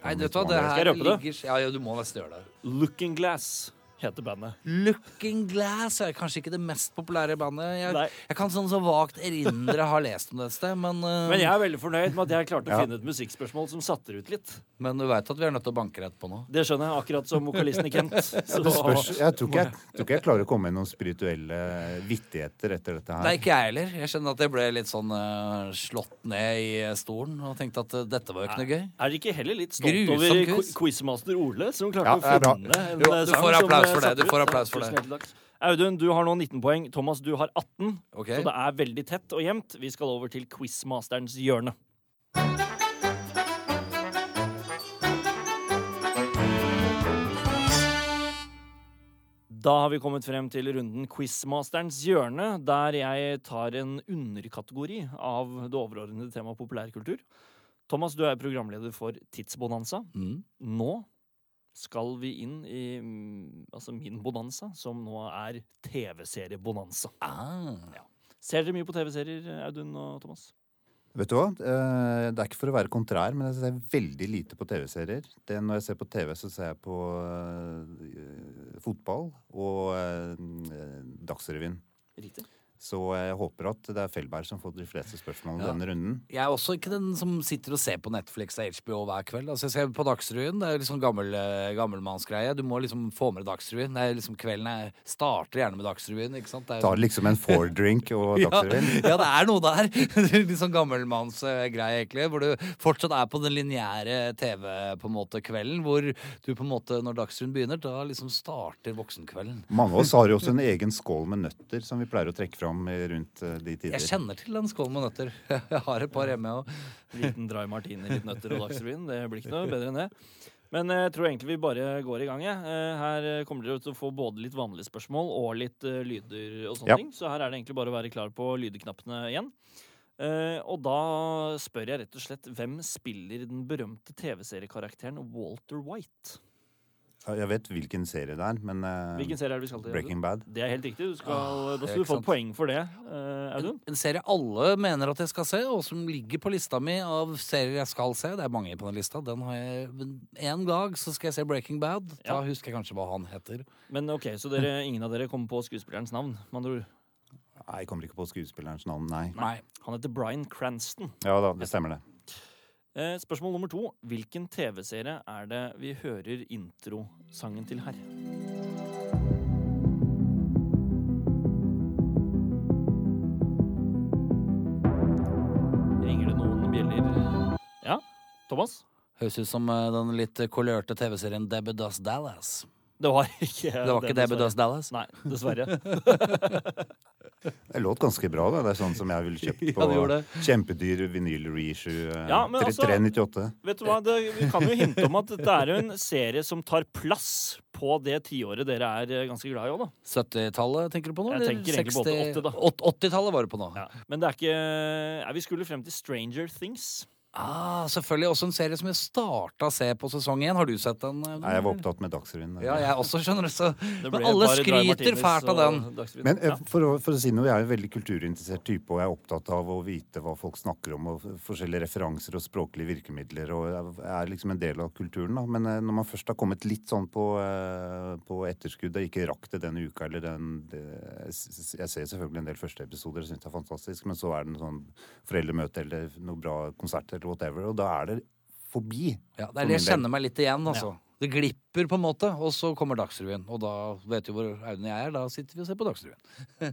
Nei, vet du hva, det her ligger Ja, ja, du må nesten gjøre det. Looking Glass heter bandet. Looking Glass er kanskje ikke det mest populære bandet. Jeg, jeg kan sånn så vagt erindre ha lest om det et sted, men, uh, Men jeg er veldig fornøyd med at jeg klarte å Ja. finne et musikkspørsmål som satte det ut litt. men du veit at vi er nødt til å banke rett på nå. Det skjønner jeg, akkurat som vokalisten i Kent. [LAUGHS] Så, Det spørs, jeg, tror ikke jeg, tror ikke jeg klarer å komme med noen spirituelle vittigheter etter dette her. Nei, ikke jeg heller. Jeg skjønner at jeg ble litt sånn uh, slått ned i stolen og tenkte at uh, dette var jo ikke noe gøy. er dere ikke heller litt stolt Grusom over quiz. quiz. quizmaster Ole, som klarte Ja, å det finne en sang får som, applaus eh, for det, du får applaus for det. Audun, du har nå 19 poeng. Thomas, du har 18. Okay. Så det er veldig tett og jevnt. Vi skal over til quizmasterens hjørne. Da har vi kommet frem til runden Quizmasterens hjørne, der jeg tar en underkategori av det overordnede temaet populærkultur. Thomas, du er programleder for Tidsbonanza. Mm. Nå skal vi inn i mm, altså min bonanza, som nå er TV-seriebonanza. Ah. Ser dere mye på TV-serier, Audun og Thomas? Vet du hva? Eh, Det er ikke for å være kontrær, men jeg ser veldig lite på TV-serier. Når jeg ser på TV, så ser jeg på uh, fotball og uh, Dagsrevyen. Riktig. Så jeg håper at det er Felberg som får de fleste spørsmålene Ja. denne runden. Jeg er også ikke den som sitter og ser på Netflix og HBO hver kveld. Altså, jeg ser på Dagsrevyen. Det er liksom gammel, eh, gammelmannsgreie. Du må liksom få med Dagsrevyen. Liksom Kvelden jeg starter gjerne med Dagsrevyen. ikke sant? Det er Tar Ta liksom en four-drink og [LAUGHS] Dagsrevyen. ja, det er noe der. [LAUGHS] Litt sånn gammelmannsgreie, egentlig. Hvor du fortsatt er på den lineære TV-kvelden. Hvor du på en måte, når Dagsrevyen begynner, da liksom starter voksenkvelden. Mange av oss har jo også en egen skål med nøtter som vi pleier å trekke fram rundt eh, de tider. Jeg kjenner til en skål med nøtter. [LAUGHS] Jeg har et par hjemme Og... [LAUGHS] Liten dry martini, litt nøtter og Dagsrevyen. Det blir ikke noe bedre enn det. Men eh, jeg tror egentlig vi bare går i gang. jeg. Eh, Her eh, kommer dere til å få både litt vanlige spørsmål og litt eh, lyder og sånne Ja. ting. Så her er det egentlig bare å være klar på lydeknappene igjen. Eh, og da spør jeg rett og slett hvem spiller den berømte TV-seriekarakteren Walter White? Ja, Jeg vet hvilken serie det er, men eh, Hvilken serie er det vi skal til? Breaking Bad. Det er helt riktig. Du skal, Ah, da skal du få sant. poeng for det, eh, Audun. En serie alle mener at jeg skal se, og som ligger på lista mi av serier jeg skal se. Det er mange på den lista. Den har jeg En dag så skal jeg se Breaking Bad. Da Ja. husker jeg kanskje hva han heter. Men ok, Så dere, ingen av dere kommer på skuespillerens navn? Man tror. Nei, jeg kommer ikke på skuespillerens navn, nei. Nei. Han heter Bryan Cranston. Ja da, det stemmer det. Eh, spørsmål nummer to. Hvilken TV-serie er det vi hører introsangen til her? Ringer det noen bjeller? Ja? Thomas? Høres ut som eh, den litt kolørte TV-serien Debbie Does Dallas. Det var ikke Det var ikke Debbie Does Dallas? Nei, dessverre. [LAUGHS] Det låt ganske bra, da. Det er sånn som jeg ville kjøpt [LAUGHS] Ja, på det det. kjempedyr vinyl-reissue. eh, Ja, men altså- 398. Vet du hva, det, Vi kan jo hinte om at det er jo en serie som tar plass på det tiåret dere er eh, ganske glad i òg, da. 70-tallet tenker du på nå? Jeg tenker egentlig på 80, da. 80-tallet var du på nå. Ja. Men det er ikke ja, Vi skulle frem til Stranger Things. Ah, selvfølgelig også en serie som jeg starta å se på sesong én. Har du sett den? Nei, jeg var opptatt med Dagsrevyen. Ja, jeg også, skjønner du. Så. Men alle skryter fælt av den. Men eh, for, å, for å si noe, jeg er en veldig kulturinteressert type, og jeg er opptatt av å vite hva folk snakker om, og forskjellige referanser og språklige virkemidler, og jeg er liksom en del av kulturen, da. Men eh, når man først har kommet litt sånn på, eh, på etterskudd og ikke rakk det denne uka, eller den det, Jeg ser selvfølgelig en del første episoder og syns det er fantastisk, men så er det noe sånn foreldremøte eller noe bra konsert eller whatever, og da er det forbi. Ja, det er det jeg kjenner meg litt igjen, altså. Det glipper på en måte, og så kommer Dagsrevyen. Og da vet du hvor Audun og jeg er, da sitter vi og ser på Dagsrevyen.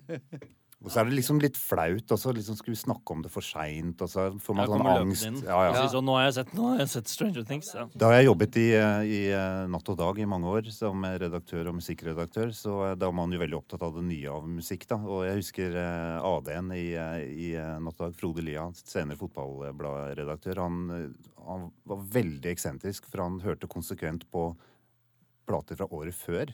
[LAUGHS] Og så er det liksom litt flaut også. Liksom skulle vi snakke om det for seint, og så får man sånn angst. Ja, ja. Så, sånn, nå, har jeg sett, nå har jeg sett Stranger Things. Ja. Da har jeg jobbet i, i eh, Natt og Dag i mange år som redaktør og musikkredaktør, så eh, da var man jo veldig opptatt av det nye av musikk. da. Og jeg husker eh, AD-en i, i Natt og Dag, Frode Lia, senere fotballbladredaktør, han, han var veldig eksentrisk, for han hørte konsekvent på plater fra året før.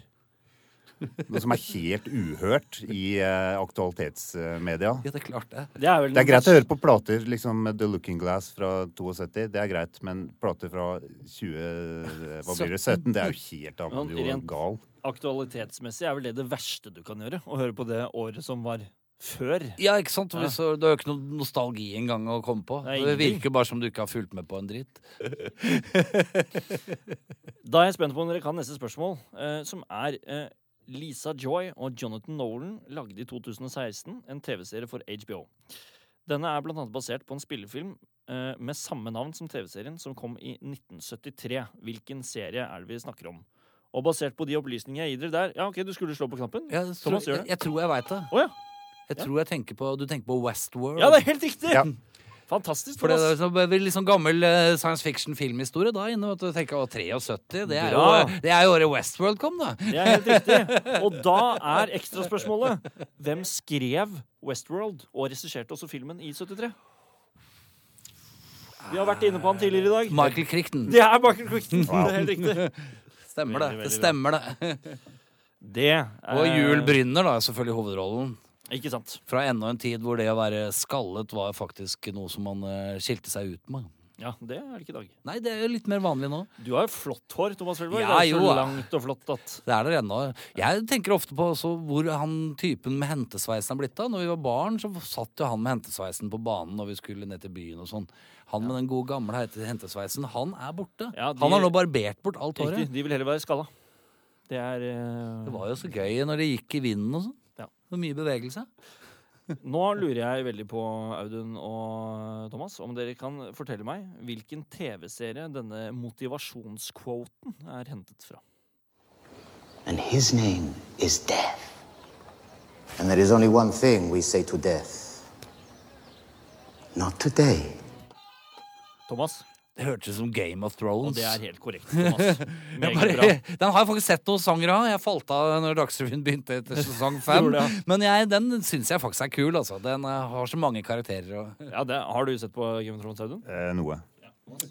Noe som er helt uhørt i uh, aktualitetsmedia. Ja, det er klart det. Det er vel Det er greit å høre på plater liksom The Looking Glass fra 72, det er greit, men plater fra 20, hva blir det, 17, det er jo helt Ja, annet, jo rent- gal. Aktualitetsmessig er vel det det verste du kan gjøre. Å høre på det året som var før. Ja, ikke sant? Hvis, så, Det er jo ikke noe nostalgi engang å komme på. Nei, Det virker bare som du ikke har fulgt med på en dritt. [LAUGHS] Da er jeg spent på om dere kan neste spørsmål, eh, som er eh, Lisa Joy og Jonathan Nolan lagde i 2016 en TV-serie for HBO. Denne er blant annet basert på en spillefilm eh, med samme navn som TV-serien, som kom i 1973. Hvilken serie er det vi snakker om? Og basert på de opplysningene jeg gir dere der Ja, OK, du skulle slå på knappen? Ja, jeg, tror, Thomas gjør jeg, det. jeg tror jeg veit det. Oh, ja. Jeg tror jeg tenker på, Du tenker på Westworld. Ja, det er helt riktig! Fantastisk. For det er så veldig liksom gammel eh, science fiction-filmhistorie da inne. vet Du tenker, å, 73, det er, jo, det er jo året Westworld kom, da. Det er helt riktig. [LAUGHS] Og da er ekstraspørsmålet Hvem skrev Westworld og regisserte også filmen i 73? Vi har vært inne på han tidligere i dag. Michael Crichton. Det er Michael Crichton. Det er helt riktig. Stemmer det. Veldig, Det stemmer det. Det er Og Jul Brynner, da, er selvfølgelig hovedrollen. Ikke sant. Fra enda en tid hvor det å være skallet var faktisk noe som man eh, skilte seg ut med. Ja, det er det ikke i dag. Nei, det er jo litt mer vanlig nå. Du har jo flott hår, Thomas Felberg. Ja, det er jo, så langt og flott at Det er det ennå. Jeg tenker ofte på også hvor han typen med hentesveisen er blitt av. Når vi var barn, så satt jo han med hentesveisen på banen når vi skulle ned til byen og sånn. Han med den gode gamle hentesveisen, han er borte. Ja, de- Han har nå barbert bort alt Riktig. håret. De vil heller være skalla. Det er eh, Det var jo så gøy når det gikk i vinden og sånn. Ja. Mye bevegelse. Nå lurer jeg veldig på, Audun og Thomas, om dere kan fortelle meg hvilken TV-serie denne motivasjonsquoten er hentet fra. And his name is death. And there is only one thing we say to death Not today. Thomas, Det hørtes ut som Game of Thrones. og det er helt korrekt. [LAUGHS] Thomas. Bare, [LAUGHS] den har jeg faktisk sett noen sanger av. Jeg falt av når Dagsrevyen begynte etter [LAUGHS] sesong fem. Det, ja. Men jeg, den syns jeg faktisk er kul. Altså. Den eh, har så mange karakterer. Og... Ja, det, har du sett på Game of Thrones, Audun? Eh, noe.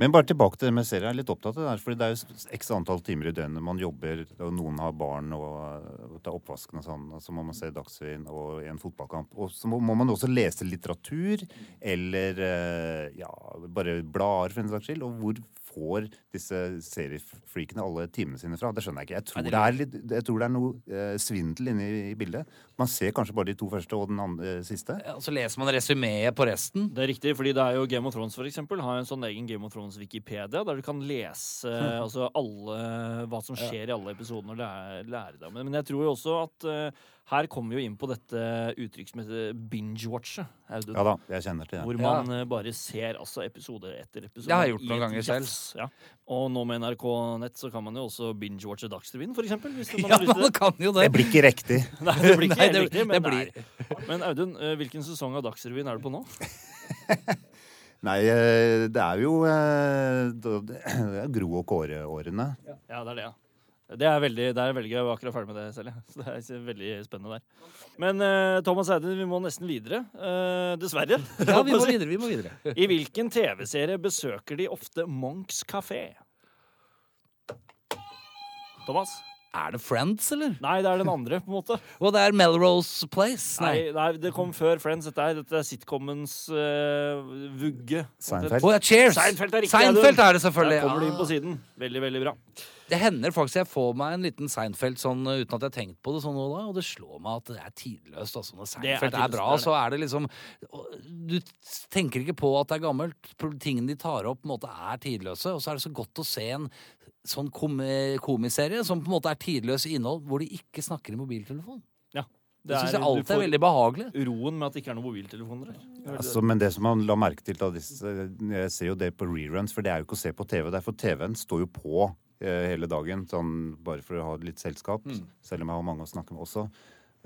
Men bare tilbake til det med serien. Jeg er litt opptatt av det der, fordi det er jo x antall timer i døgnet man jobber, og noen har barn og, tar oppvasken og sånn, og så må man se Dagsrevyen og en fotballkamp. Og så må man også lese litteratur, eller eh, ja, bare blader for en saks skyld. Og hvor får disse seriefreakene alle timene sine fra? Det skjønner jeg ikke. Jeg tror, det, er, litt, jeg tror det er noe eh, svindel inne i, i bildet. Man ser kanskje bare de to første og den andre, siste. Ja, så leser man resumeet på resten. Det er riktig, fordi det er jo Game of Thrones for eksempel, har en sånn egen Game of Thrones-Wikipedia, der du kan lese altså alle, hva som skjer i alle episodene og lære, lære deg om det. Men jeg tror jo også at eh, her kommer vi jo inn på dette uttrykk som heter binge-watche. Ja da, jeg kjenner til det. Hvor man ja. bare ser altså episode etter episode. Det har jeg gjort noen ganger selv. Ja. Og nå med NRK Nett så kan man jo også binge-watche Dagsrevyen, for eksempel. Hvis man [LAUGHS] Ja, man kan jo det. Det blir ikke riktig. [LAUGHS] Nei, det blir ikke helt riktig, men, det blir- er- men Audun, eh, hvilken sesong av Dagsrevyen er du på nå? [LAUGHS] Nei, eh, det er jo eh, det er Gro og Kåre-årene. Ja, det er det, ja. Det er veldig, det er veldig gøy. Jeg var akkurat ferdig med det selv. Ja. [LAUGHS] Så det er veldig spennende der. Men uh, Thomas Eide, vi må nesten videre. Uh, dessverre. [LAUGHS] Ja, vi må videre. vi må videre. [LAUGHS] I hvilken TV-serie besøker de ofte Monks kafé? Thomas? Er det Friends, eller? Nei, det er den andre, på en måte. Og det er Melrose Place? Nei, Nei. nei det kom før Friends. Dette er, dette er sitcomens uh, vugge. Seinfeld. Oh, ja, Cheers! Seinfeld er riktig. Seinfeld er det selvfølgelig. Der kommer du inn på Ah. siden. Veldig, veldig bra. Det hender faktisk jeg får meg en liten Seinfeld sånn uh, uten at jeg har tenkt på det sånn nå da, og det slår meg at det er tidløst. Altså, når Det er Seinfeld er, bra, det er det. så er det liksom Du tenker ikke på at det er gammelt. Tingene de tar opp, på en måte er tidløse. Og så er det så godt å se en sånn kom komiserie som på en måte er tidløs i innhold, hvor de ikke snakker i mobiltelefon. Ja. Det syns er- jeg alltid er veldig behagelig. Roen med at det ikke er noen mobiltelefoner der. Altså, men det som man la merke til da Jeg ser jo det på reruns, for det er jo ikke å se på TV. Derfor TV-en står jo på eh, hele dagen, sånn bare for å ha litt selskap. Selv om jeg har mange å snakke med også.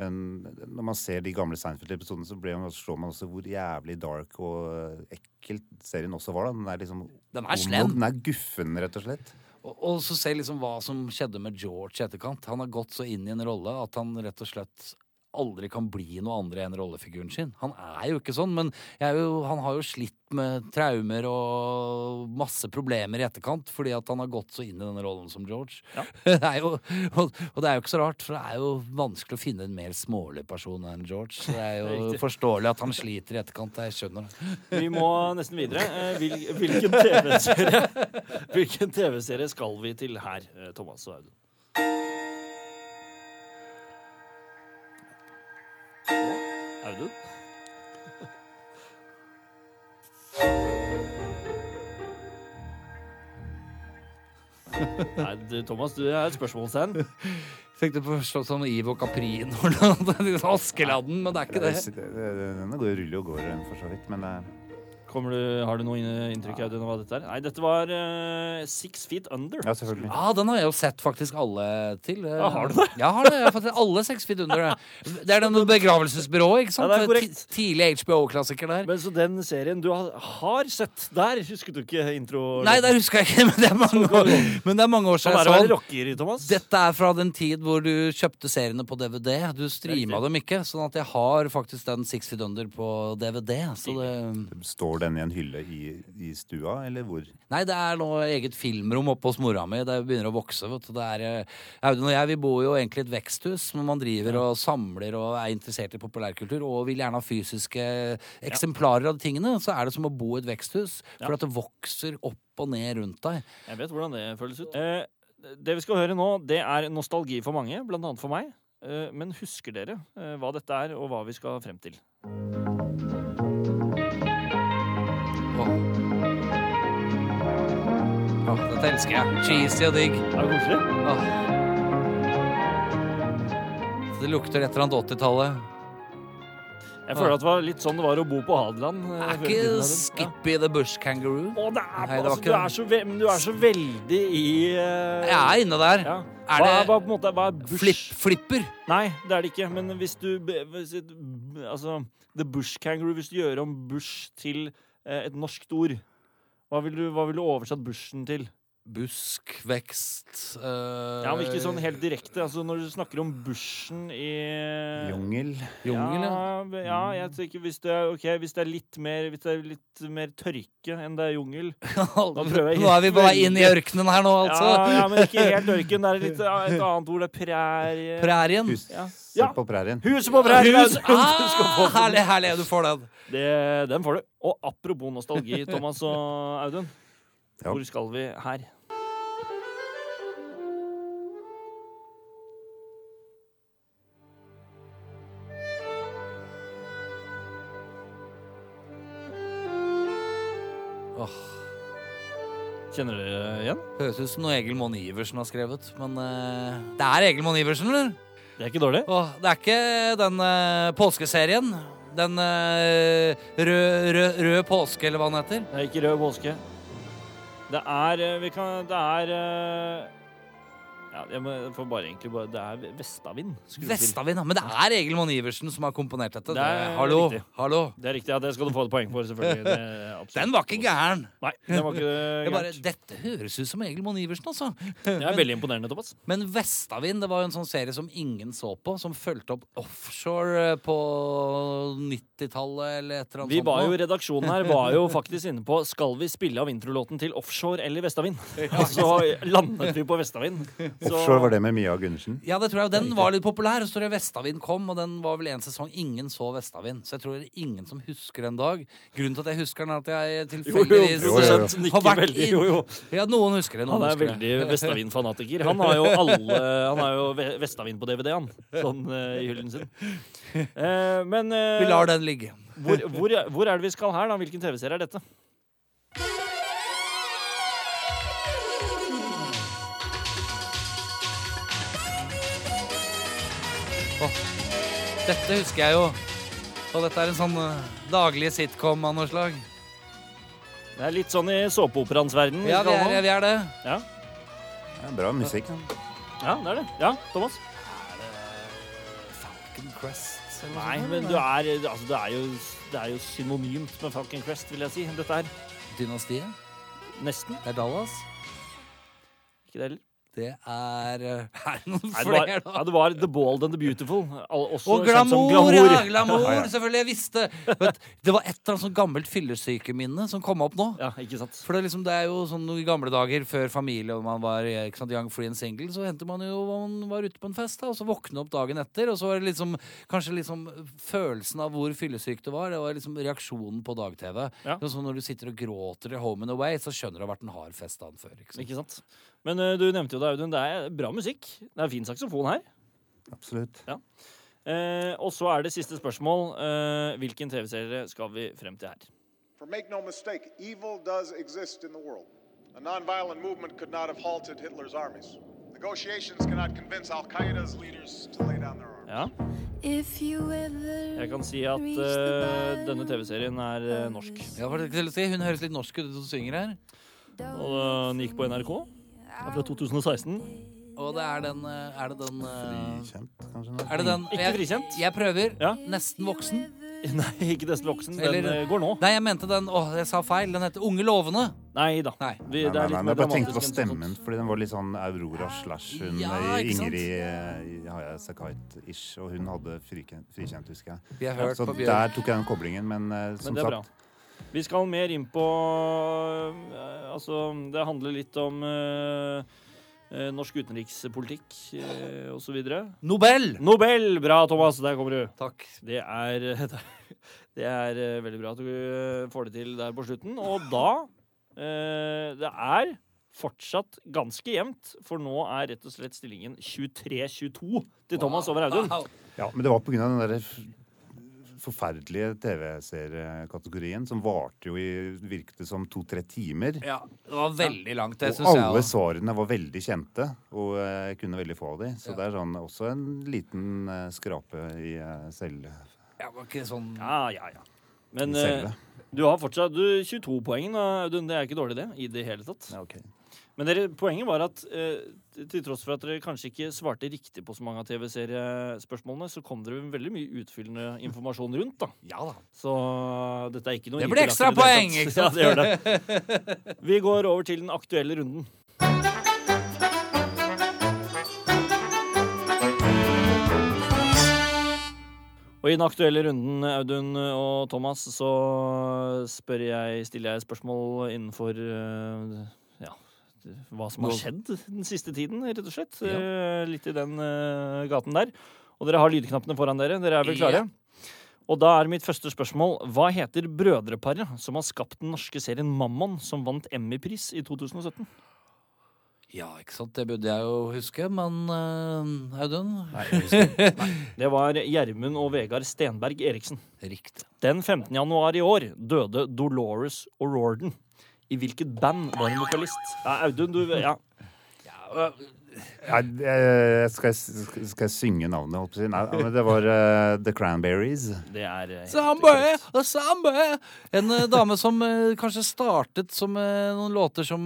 Men når man ser de gamle Seinfeld-episodene, så man, slår man også hvor jævlig dark og eh, ekkelt serien også var. da. Den er liksom Den er slem. Den er guffen, rett og slett. Og, og så se liksom hva som skjedde med George i etterkant. Han har gått så inn i en rolle at han rett og slett aldri kan bli noe andre enn rollefiguren sin. Han er jo ikke sånn, men er jo, han har jo slitt med traumer og masse problemer i etterkant fordi at han har gått så inn i denne rollen som George. [LAUGHS] Det er jo, og, og det er jo ikke så rart, for det er jo vanskelig å finne en mer smålig person enn George. Så det er jo [LAUGHS] Riktig. forståelig at han sliter i etterkant. Jeg skjønner det. [LAUGHS] Vi må nesten videre. Eh, Hvil, hvilken TV-serie TV-serie skal vi til her, eh, Thomas og Audun? Audun? [LAUGHS] Nei, du, Thomas, du er et spørsmålstegn. Du forstått sånn Ivo Caprin eller noe Askeladden, men det er ikke det. Denne går ruller og går, for så vidt. Men det Kommer du, har du noe inntrykk av hva dette er? Nei, dette var uh, Six Feet Under. ja, selvfølgelig. Ja, den har jeg jo sett faktisk alle til. Ja, har du det? Ja, har det. Jeg har faktisk alle Six Feet Under. det. Det er den begravelsesbyrået, ikke sant? Ja, det er korrekt. Tidlig HBO-klassiker der. Men så den serien du har, har sett der, husket du ikke intro? Nei, der husker jeg ikke, men det er mange år, men det er mange år siden det jeg så den. rocker, Thomas. Dette er fra den tid hvor du kjøpte seriene på DVD. Du streama dem ikke, sånn at jeg har faktisk den Six Feet Under på DVD. Så det Står den i en hylle i, i stua, eller hvor? Nei, det er nå eget filmrom oppe hos mora mi. Det begynner å vokse. vet du. Det er, eh, Audun og jeg vi bor jo egentlig i et veksthus, men man driver og samler og er interessert i populærkultur og vil gjerne ha fysiske eksemplarer av de tingene. Så er det som å bo i et veksthus, for Ja. at det vokser opp og ned rundt deg. Jeg vet hvordan det føles ut. Eh, det vi skal høre nå, det er nostalgi for mange, blant annet for meg. Eh, men husker dere eh, hva dette er, og hva vi skal frem til? Elsker jeg. Cheesy og digg. Er det koselig? Åh. Det lukter et eller annet 80-tallet. Jeg føler at det var litt sånn det var å bo på Hadeland. eh, Er før i tiden, ikke Audun. Skippy the Bush Kangaroo? Å, det er, Nei, det var altså, ikke du, den. er så ve men du er så veldig i eh, Jeg er inne der. ja. Er hva, det- hva, på en måte, hva er bush? Flip, flipper. Nei, det er det ikke. Men hvis du be- hvis, et- Altså, The Bush Kangaroo, hvis du gjør om bush til eh, et norskt ord, hva vil du, hva vil du oversatt bushen til? Busk, vekst eh, Ja, men ikke sånn helt direkte. Altså Når du snakker om bushen i Jungel. Jungel, ja. ja. jeg tenker hvis det, er, okay, hvis det er litt mer Hvis det er litt mer tørke enn det er jungel [LAUGHS] jeg Nå er vi på vei inn i ørkenen her nå, altså. ja, ja, men ikke helt ørken. Det er litt, [LAUGHS] et annet ord. Det er prærie. Prærien. Hus Ja. Ja. på prærien. Huset på prærien! Hus. få. Ah, herlig, herlig. Du får den. Det, den får du. Og apropos nostalgi, Thomas og Audun. Ja. Hvor skal vi her? Kjenner dere igjen? høres ut som noe Egil Monn Iversen har skrevet. Men eh, det er Egil Monn Iversen, eller? Det er ikke dårlig. Åh, det er ikke den eh, påskeserien. Den eh, rød, rød, rød påske, eller hva den heter. Det er ikke rød påske. Det er eh, Vi kan Det er eh, Ja, jeg må, jeg får bare egentlig bare Det er Vestavind. skulle det til. Vestavind. ja. Men det er Egil Monn Iversen som har komponert dette. Det er hallo, riktig. hallo. Det er riktig. Ja, det skal du få et poeng for, selvfølgelig. Det er [LAUGHS] absolutt. Den var ikke gæren. Nei, den var ikke [LAUGHS] Jeg bare, gærent. dette høres ut som Egil Monn Iversen, altså. Det er veldig imponerende, Thomas. [LAUGHS] Men Vestavind det var jo en sånn serie som ingen så på, som fulgte opp offshore eh, på 90-tallet eller et eller annet Vi sånt. var jo. Redaksjonen her var jo faktisk inne på Skal vi spille av introlåten til Offshore eller Vestavind. Og så landet vi på Vestavind. Så- Offshore var det med Mia Gundersen. Ja, det tror jeg. Den var litt populær. Og så tror jeg Vestavind kom, og den var vel en sesong ingen så Vestavind. Så jeg tror det er ingen som husker den dag. Grunnen til at jeg husker den, er at jeg Jo, jo, jo, produsent har vært veldig. Jo, jo. Ja, noen husker det. Noen Han er veldig. Vestavind-fanatiker. Han har jo alle Han har jo Vestavind på DVD, han. Sånn uh, i hyllen sin. Uh, men uh, Vi lar den ligge. hvor, hvor, hvor er det vi skal her, da? Hvilken TV-serie er dette? Dette husker jeg jo. Og dette er en sånn eh, daglig sitcom av noe slag. Det er litt sånn i såpeoperaens verden. Ja, vi er, vi er det. Ja. Ja, bra musikk. ja, det er det. Ja, Thomas? Er det Falcon Crest Nei, men du er, altså, det, er jo, det er jo synonymt med Falcon Crest, vil jeg si. Dette er Dynastiet? nesten. Det er Dallas? Ikke det heller. Det er eh, [LAUGHS] Er det noen flere, da? ja, det var The Bold and the Beautiful. Også Og glamour, glamour. ja! Glamour, Ja, ja. Selvfølgelig. Jeg visste Vet, Det var et eller annet sånn gammelt fyllesykeminne som kom opp nå. Ja, ikke sant. For det, liksom, det er jo sånn i gamle dager, før familie og man var eh, ikke sant, young, free and single, så hendte man jo man var ute på en fest, da, og så våkne opp dagen etter, og så var det liksom kanskje liksom følelsen av hvor fyllesyk du var, det var liksom reaksjonen på dag-TV. Ja. Sånn når du sitter og gråter i Home and Away, så skjønner du det har vært en hard fest dagen før. Ikke sant? Ikke sant? Men uh, du nevnte jo det, Audun. Det er bra musikk. Det er fin saksofon her. Absolutt. Eh, og så er det siste spørsmål. Uh, hvilken TV-serie skal vi frem til her? For make no mistake, evil does exist in the world. A nonviolent movement could not have halted Hitler's armies. Negotiations cannot convince Al Qaeda's leaders to lay down their arms. Ja, jeg kan si at uh, denne TV-serien er uh, norsk. Ja, si? Hun høres litt norsk ut som synger her. Og den gikk på NRK. Det er fra 2016. Og det er den eh, Er det den eh, Frikjent, kanskje? Er det den Ikke jeg, frikjent. jeg prøver. Ja. Nesten voksen. [LAUGHS] Nei, ikke Nesten voksen. Den Eller- eh, går nå. Nei, jeg mente den Åh, jeg sa feil. Den heter Unge lovende. Nei da. Nei. Vi, Nei, det nei, er litt nei, mer jeg bare tenkte på dramatisk enn sånt. stemmen, fordi den var litt sånn Aurora slash hun Ja, eh, ikke sant? Ingrid eh, Haya Sakait-ish, og hun hadde frikjent, frikjent husker jeg. Vi har hørt Så på Bjørn. der tok jeg den koblingen, men eh, som Men det er bra. sagt Vi skal mer inn på eh, Altså, det handler litt om eh, eh, norsk utenrikspolitikk uh, osv. Nobel! Nobel! Bra, Thomas. Der kommer du. Takk. Det er, [LAUGHS] det er eh, veldig bra at du eh, får det til der på slutten. Og da eh, Det er fortsatt ganske jevnt, for nå er rett og slett stillingen 23-22 til Thomas over Audun. Wow. Ja, men det var på grunn av den derre f- forferdelige TV-seriekategorien som varte jo i virket som to-tre timer. Ja, det var veldig langt, det Og syns jeg. alle jeg svarene var veldig kjente, og eh, jeg kunne veldig få av de. Så Ja. det er sånn, også en liten eh, skrape i selve selv, Ja, var ikke sånn Ja, ja, ja. Men eh, du har fortsatt du, 22 poeng, Audun. Det er ikke dårlig, det. I det hele tatt. Ja, ok. Men dere, poenget var at eh, til tross for at dere kanskje ikke svarte riktig på så mange av TV-seriespørsmålene, så kom dere med veldig mye utfyllende informasjon rundt, da. Ja da. Så eh, dette er ikke noe Det blir ekstra poeng, ikke sant? [LAUGHS] Ja, det gjør det. Vi går over til den aktuelle runden. Og i den aktuelle runden, Audun og Thomas, så spør jeg, stiller jeg spørsmål innenfor uh, hva som har skjedd den siste tiden, rett og slett. Ja. Litt i den eh, gaten der. Og dere har lydknappene foran dere. Dere er vel klare? Og da er mitt første spørsmål Hva heter brødreparet som har skapt den norske serien Mammon, som vant Emmy-pris i 2017? Ja, ikke sant. Det burde jeg jo huske, men uh, Audun? Det var Gjermund og Vegard Stenberg Eriksen. Riktig. Den 15. januar i år døde Dolores O'Riordan. I hvilket band var hun vokalist? Ja, Audun, du ja. Ja, eh, skal, jeg, skal jeg synge navnet? holdt på å si? Nei, men det var uh, The Cranberries. Det er Somebody, korrekt. samba. En uh, dame som uh, kanskje startet som eh, noen låter som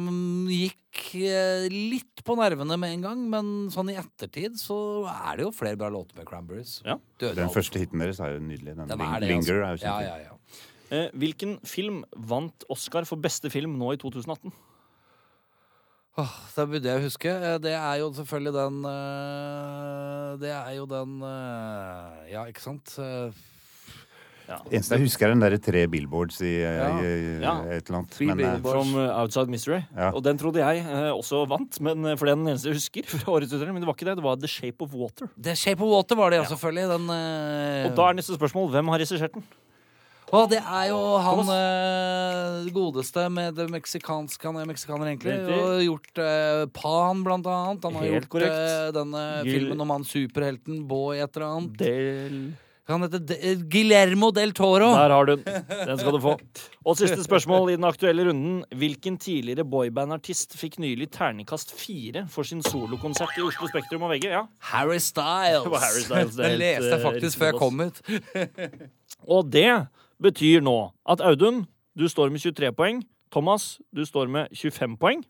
gikk eh, litt på nervene med en gang, men sånn i ettertid så er det jo flere bra låter med Cranberries. Ja. Den første hiten deres er jo nydelig. Den, Den er det, Linger altså. er jo Ja, kjempefin. ja, ja. Eh, hvilken film vant Oscar for beste film nå i 2018? Åh, det burde jeg huske. Eh, Det er jo selvfølgelig den eh, Det er jo den eh, Ja, ikke sant? Ja. Eneste jeg husker, er den derre tre billboards i, eh, Ja. i Ja. et eller annet. Three Men, eh, billboards. From eh, Outside Mystery. Ja. Og den trodde jeg eh, også vant, men, eh, for det er den eneste jeg husker. [LAUGHS] fra årets utdeling, Men det var ikke det. Det var The Shape of Water. The Shape of Water var det, ja, selvfølgelig. Den eh, Og da er neste spørsmål hvem har regissert den? Å, det er jo han eh, godeste med det meksikanske Han er meksikaner, egentlig. Riktig. Og gjort eh, Pan, blant annet. Han har Helt gjort korrekt. eh, denne Gil- filmen om han superhelten Boy et eller annet. Del... Han heter De eh, Guillermo del Toro. Der har du den. Den skal du få. [LAUGHS] Og siste spørsmål i den aktuelle runden. Hvilken tidligere boyband-artist fikk nylig terningkast fire for sin solokonsert i Oslo Spektrum og VG? Ja. Harry Styles. [LAUGHS] Det var Harry Styles, det er Den helt, leste jeg eh, faktisk før jeg på kom ut. [LAUGHS] Og det betyr nå at Audun, du står med 23 poeng. Thomas, du står med 25 poeng.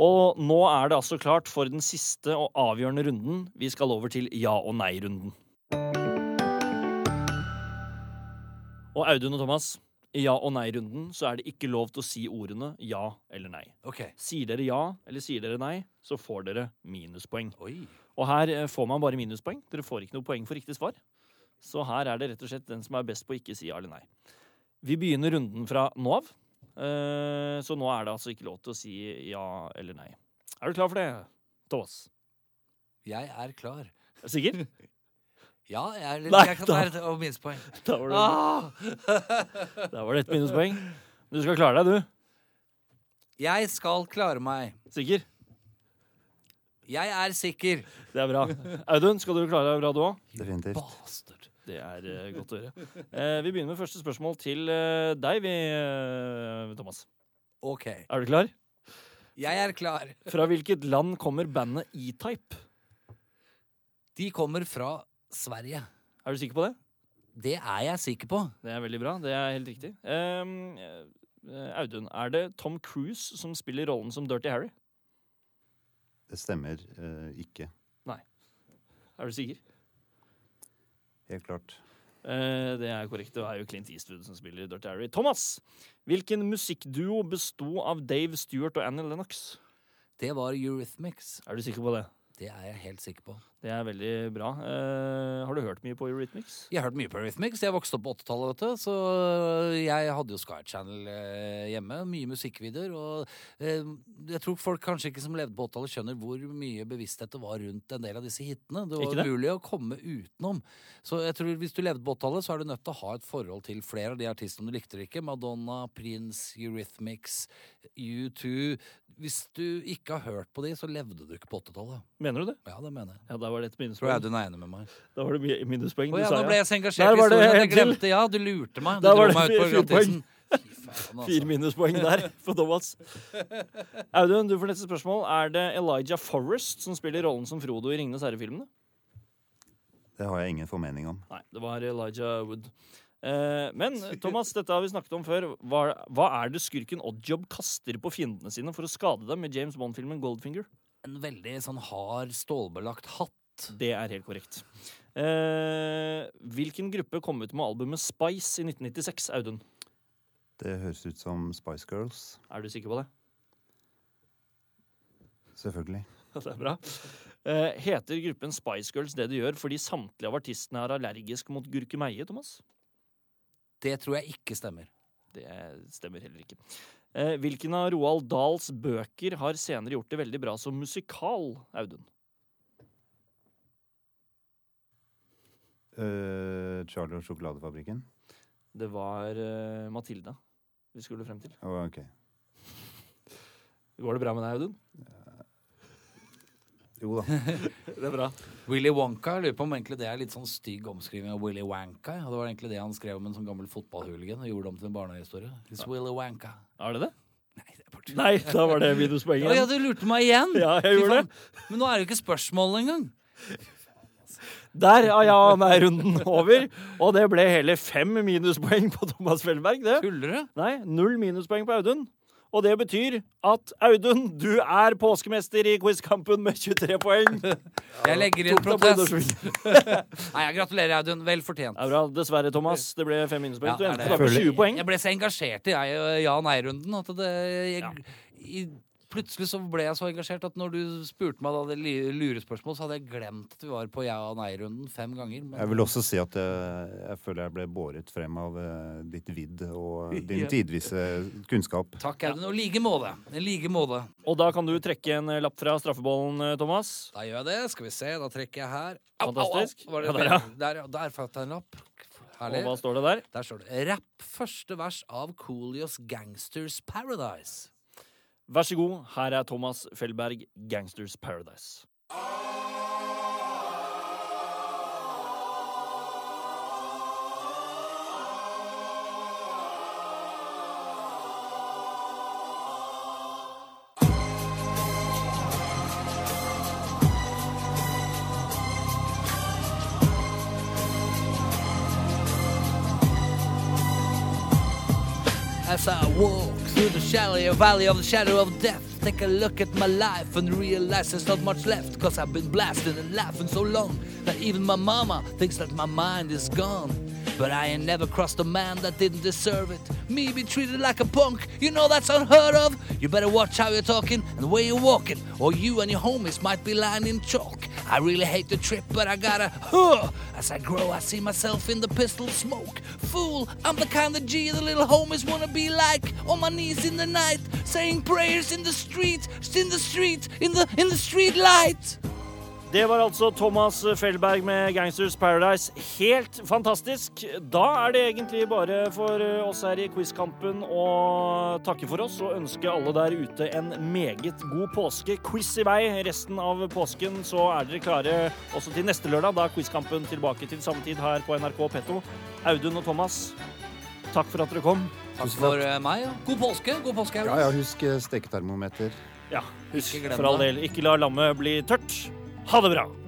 Og nå er det altså klart for den siste og avgjørende runden. Vi skal over til ja- og nei-runden. Og Audun og Thomas, i ja- og nei-runden så er det ikke lov til å si ordene ja eller nei. Okay. Sier dere ja eller sier dere nei, så får dere minuspoeng. Oi. Og her eh, får man bare minuspoeng. Dere får ikke noe poeng for riktig svar. Så her er det rett og slett den som er best på å ikke si ja eller nei. Vi begynner runden fra nå av. Eh, Så nå er det altså ikke lov til å si ja eller nei. Er du klar for det, Thomas? Jeg er klar. Er du sikker? [LAUGHS] Ja, jeg er litt Nei, jeg kan da- være og minuspoeng. [LAUGHS] Da var det, Ah! [LAUGHS] da var det et minuspoeng. Du skal klare deg, du. Jeg skal klare meg. Sikker? Jeg er sikker. Det er bra. Audun, skal du klare deg bra, du òg? Definitivt. Det er eh, godt å høre. Eh, vi begynner med første spørsmål til eh, deg, vi, Thomas. OK. Er du klar? Jeg er klar. [LAUGHS] Fra hvilket land kommer bandet E-Type? De kommer fra Sverige. Er du sikker på det? Det er jeg sikker på. Det er veldig bra. Det er helt riktig. Ehm, eh, Audun, er det Tom Cruise som spiller rollen som Dirty Harry? Det stemmer eh, ikke. Er du sikker? Helt klart. Eh, det er korrekt. Det er jo Clint Eastwood som spiller Dirty Harry. Thomas, hvilken musikkduo besto av Dave Stewart og Annie Lennox? Det var Eurythmics. Er du sikker på det? Det er jeg helt sikker på. Det er veldig bra. Eh, har du hørt mye på Eurythmics? Jeg har hørt mye på Eurythmics. Jeg vokste opp på 80-tallet, vet du. Så jeg hadde jo Sky Channel eh, hjemme. Mye musikkvideoer. Og eh, jeg tror folk kanskje ikke som levde på 80-tallet, skjønner hvor mye bevissthet det var rundt en del av disse hitene. Det var det? mulig å komme utenom. Så jeg tror hvis du levde på 80-tallet, så er du nødt til å ha et forhold til flere av de artistene du likte eller ikke. Madonna, Prince, Eurythmics, U2. Hvis du ikke har hørt på de, så levde du ikke på 80-tallet. Mener du det? Ja, det mener jeg. Ja, da var det et Tror minuspoeng. jeg du er enig med meg. Da var det minuspoeng. Å Du ja, sa nå ble jeg så engasjert i historien at jeg glemte. Ja, du lurte meg. Du dro var det meg ut på faen, altså. Fire minuspoeng der for Thomas. Audun, du får neste spørsmål. Er det Elijah Forrest som spiller rollen som Frodo i Ringenes herre-filmene? Det har jeg ingen formening om. Nei, det var Elijah Wood. Eh, men Thomas, dette har vi snakket om før. Hva, hva er det skurken Oddjob kaster på fiendene sine for å skade dem med James Bond-filmen Goldfinger? En veldig sånn hard, stålbelagt hatt. Det er helt korrekt. Eh, hvilken gruppe kom ut med albumet Spice i 1996, Audun? Det høres ut som Spice Girls. Er du sikker på det? Selvfølgelig. [LAUGHS] Det er bra. Eh, heter gruppen Spice Girls det de gjør fordi samtlige av artistene er allergisk mot gurkemeie, Thomas? Det tror jeg ikke stemmer. Det stemmer heller ikke. Eh, hvilken av Roald Dahls bøker har senere gjort det veldig bra som musikal, Audun? Uh, Charlie og sjokoladefabrikken. Det var uh, Matilda vi skulle frem til. Å, ok. Går det bra med deg, Audun? Jo da. [LAUGHS] Det er bra. Willy Wonka, jeg lurer på om egentlig det er litt sånn stygg omskriving av Willy Wanka. ja. Det var egentlig det han skrev om en sånn gammel fotballhooligan og gjorde om til en barnehistorie. It's Willy Wanka. Er det det? Nei, det er bare. Nei, da var det minuspoenget. Ja, du lurte meg igjen! Ja, jeg gjorde det. Men nå er det jo ikke spørsmål engang. Der er ja og nei-runden over. Og det ble hele fem minuspoeng på Thomas Felberg. det. Tuller du? Nei, null minuspoeng på Audun. Og det betyr at Audun, du er påskemester i quizkampen med 23 poeng. [LAUGHS] Jeg legger inn protest. [LAUGHS] Nei, jeg gratulerer, Audun. Vel er bra. Dessverre, Thomas. Det ble fem minuspoeng. Ja, Du endte da på 20 poeng. Jeg ble så engasjert i jeg- ja-nei-runden at det jeg, Ja. i, Plutselig så ble jeg så engasjert at når du spurte meg da det li- lurespørsmål, så hadde jeg glemt at vi var på ja- og nei-runden fem ganger. Men Jeg vil også si at jeg, jeg føler jeg ble båret frem av eh, ditt vidd og [LAUGHS] din Ja. tidvise kunnskap. takk, Audun. Og like måte. Like måte. Og da kan du trekke en eh, lapp fra straffebollen, eh, Thomas. Da gjør jeg det. Skal vi se. Da trekker jeg her. Au, au, au. Fantastisk. Det Ja, der, ja. Der, ja. Der fant jeg en lapp. Og hva står det der? Der står det Rapp første vers av Coolios Gangsters Paradise. Vær så god, her er Thomas Felberg, 'Gangsters Paradise'. As I walk through the shadowy valley of the shadow of death, take a look at my life and realize there's not much left. Cause I've been blasting and laughing so long that even my mama thinks that my mind is gone. But I ain't never crossed a man that didn't deserve it. Me be treated like a punk, you know that's unheard of. You better watch how you're talking and the way you're walking, or you and your homies might be lying in chalk. I really hate the trip, but I gotta, huh. As I grow, I see myself in the pistol smoke. Fool, I'm the kind of G the little homies wanna be like. On my knees in the night, saying prayers in the street, in the street, in the in the street light. Det var altså Thomas Felberg med 'Gangsters Paradise'. Helt fantastisk. Da er det egentlig bare for oss her i Quizkampen å takke for oss og ønske alle der ute en meget god påske. Quiz i vei resten av påsken, så er dere klare også til neste lørdag. Da er Quizkampen tilbake til samme tid her på NRK P2. Audun og Thomas, takk for at dere kom. Takk for eh, meg. God påske. God påske. Ja, ja, husk eh, steketermometer. Ja, husk for all del, ikke la lammet bli tørt. Ha det bra!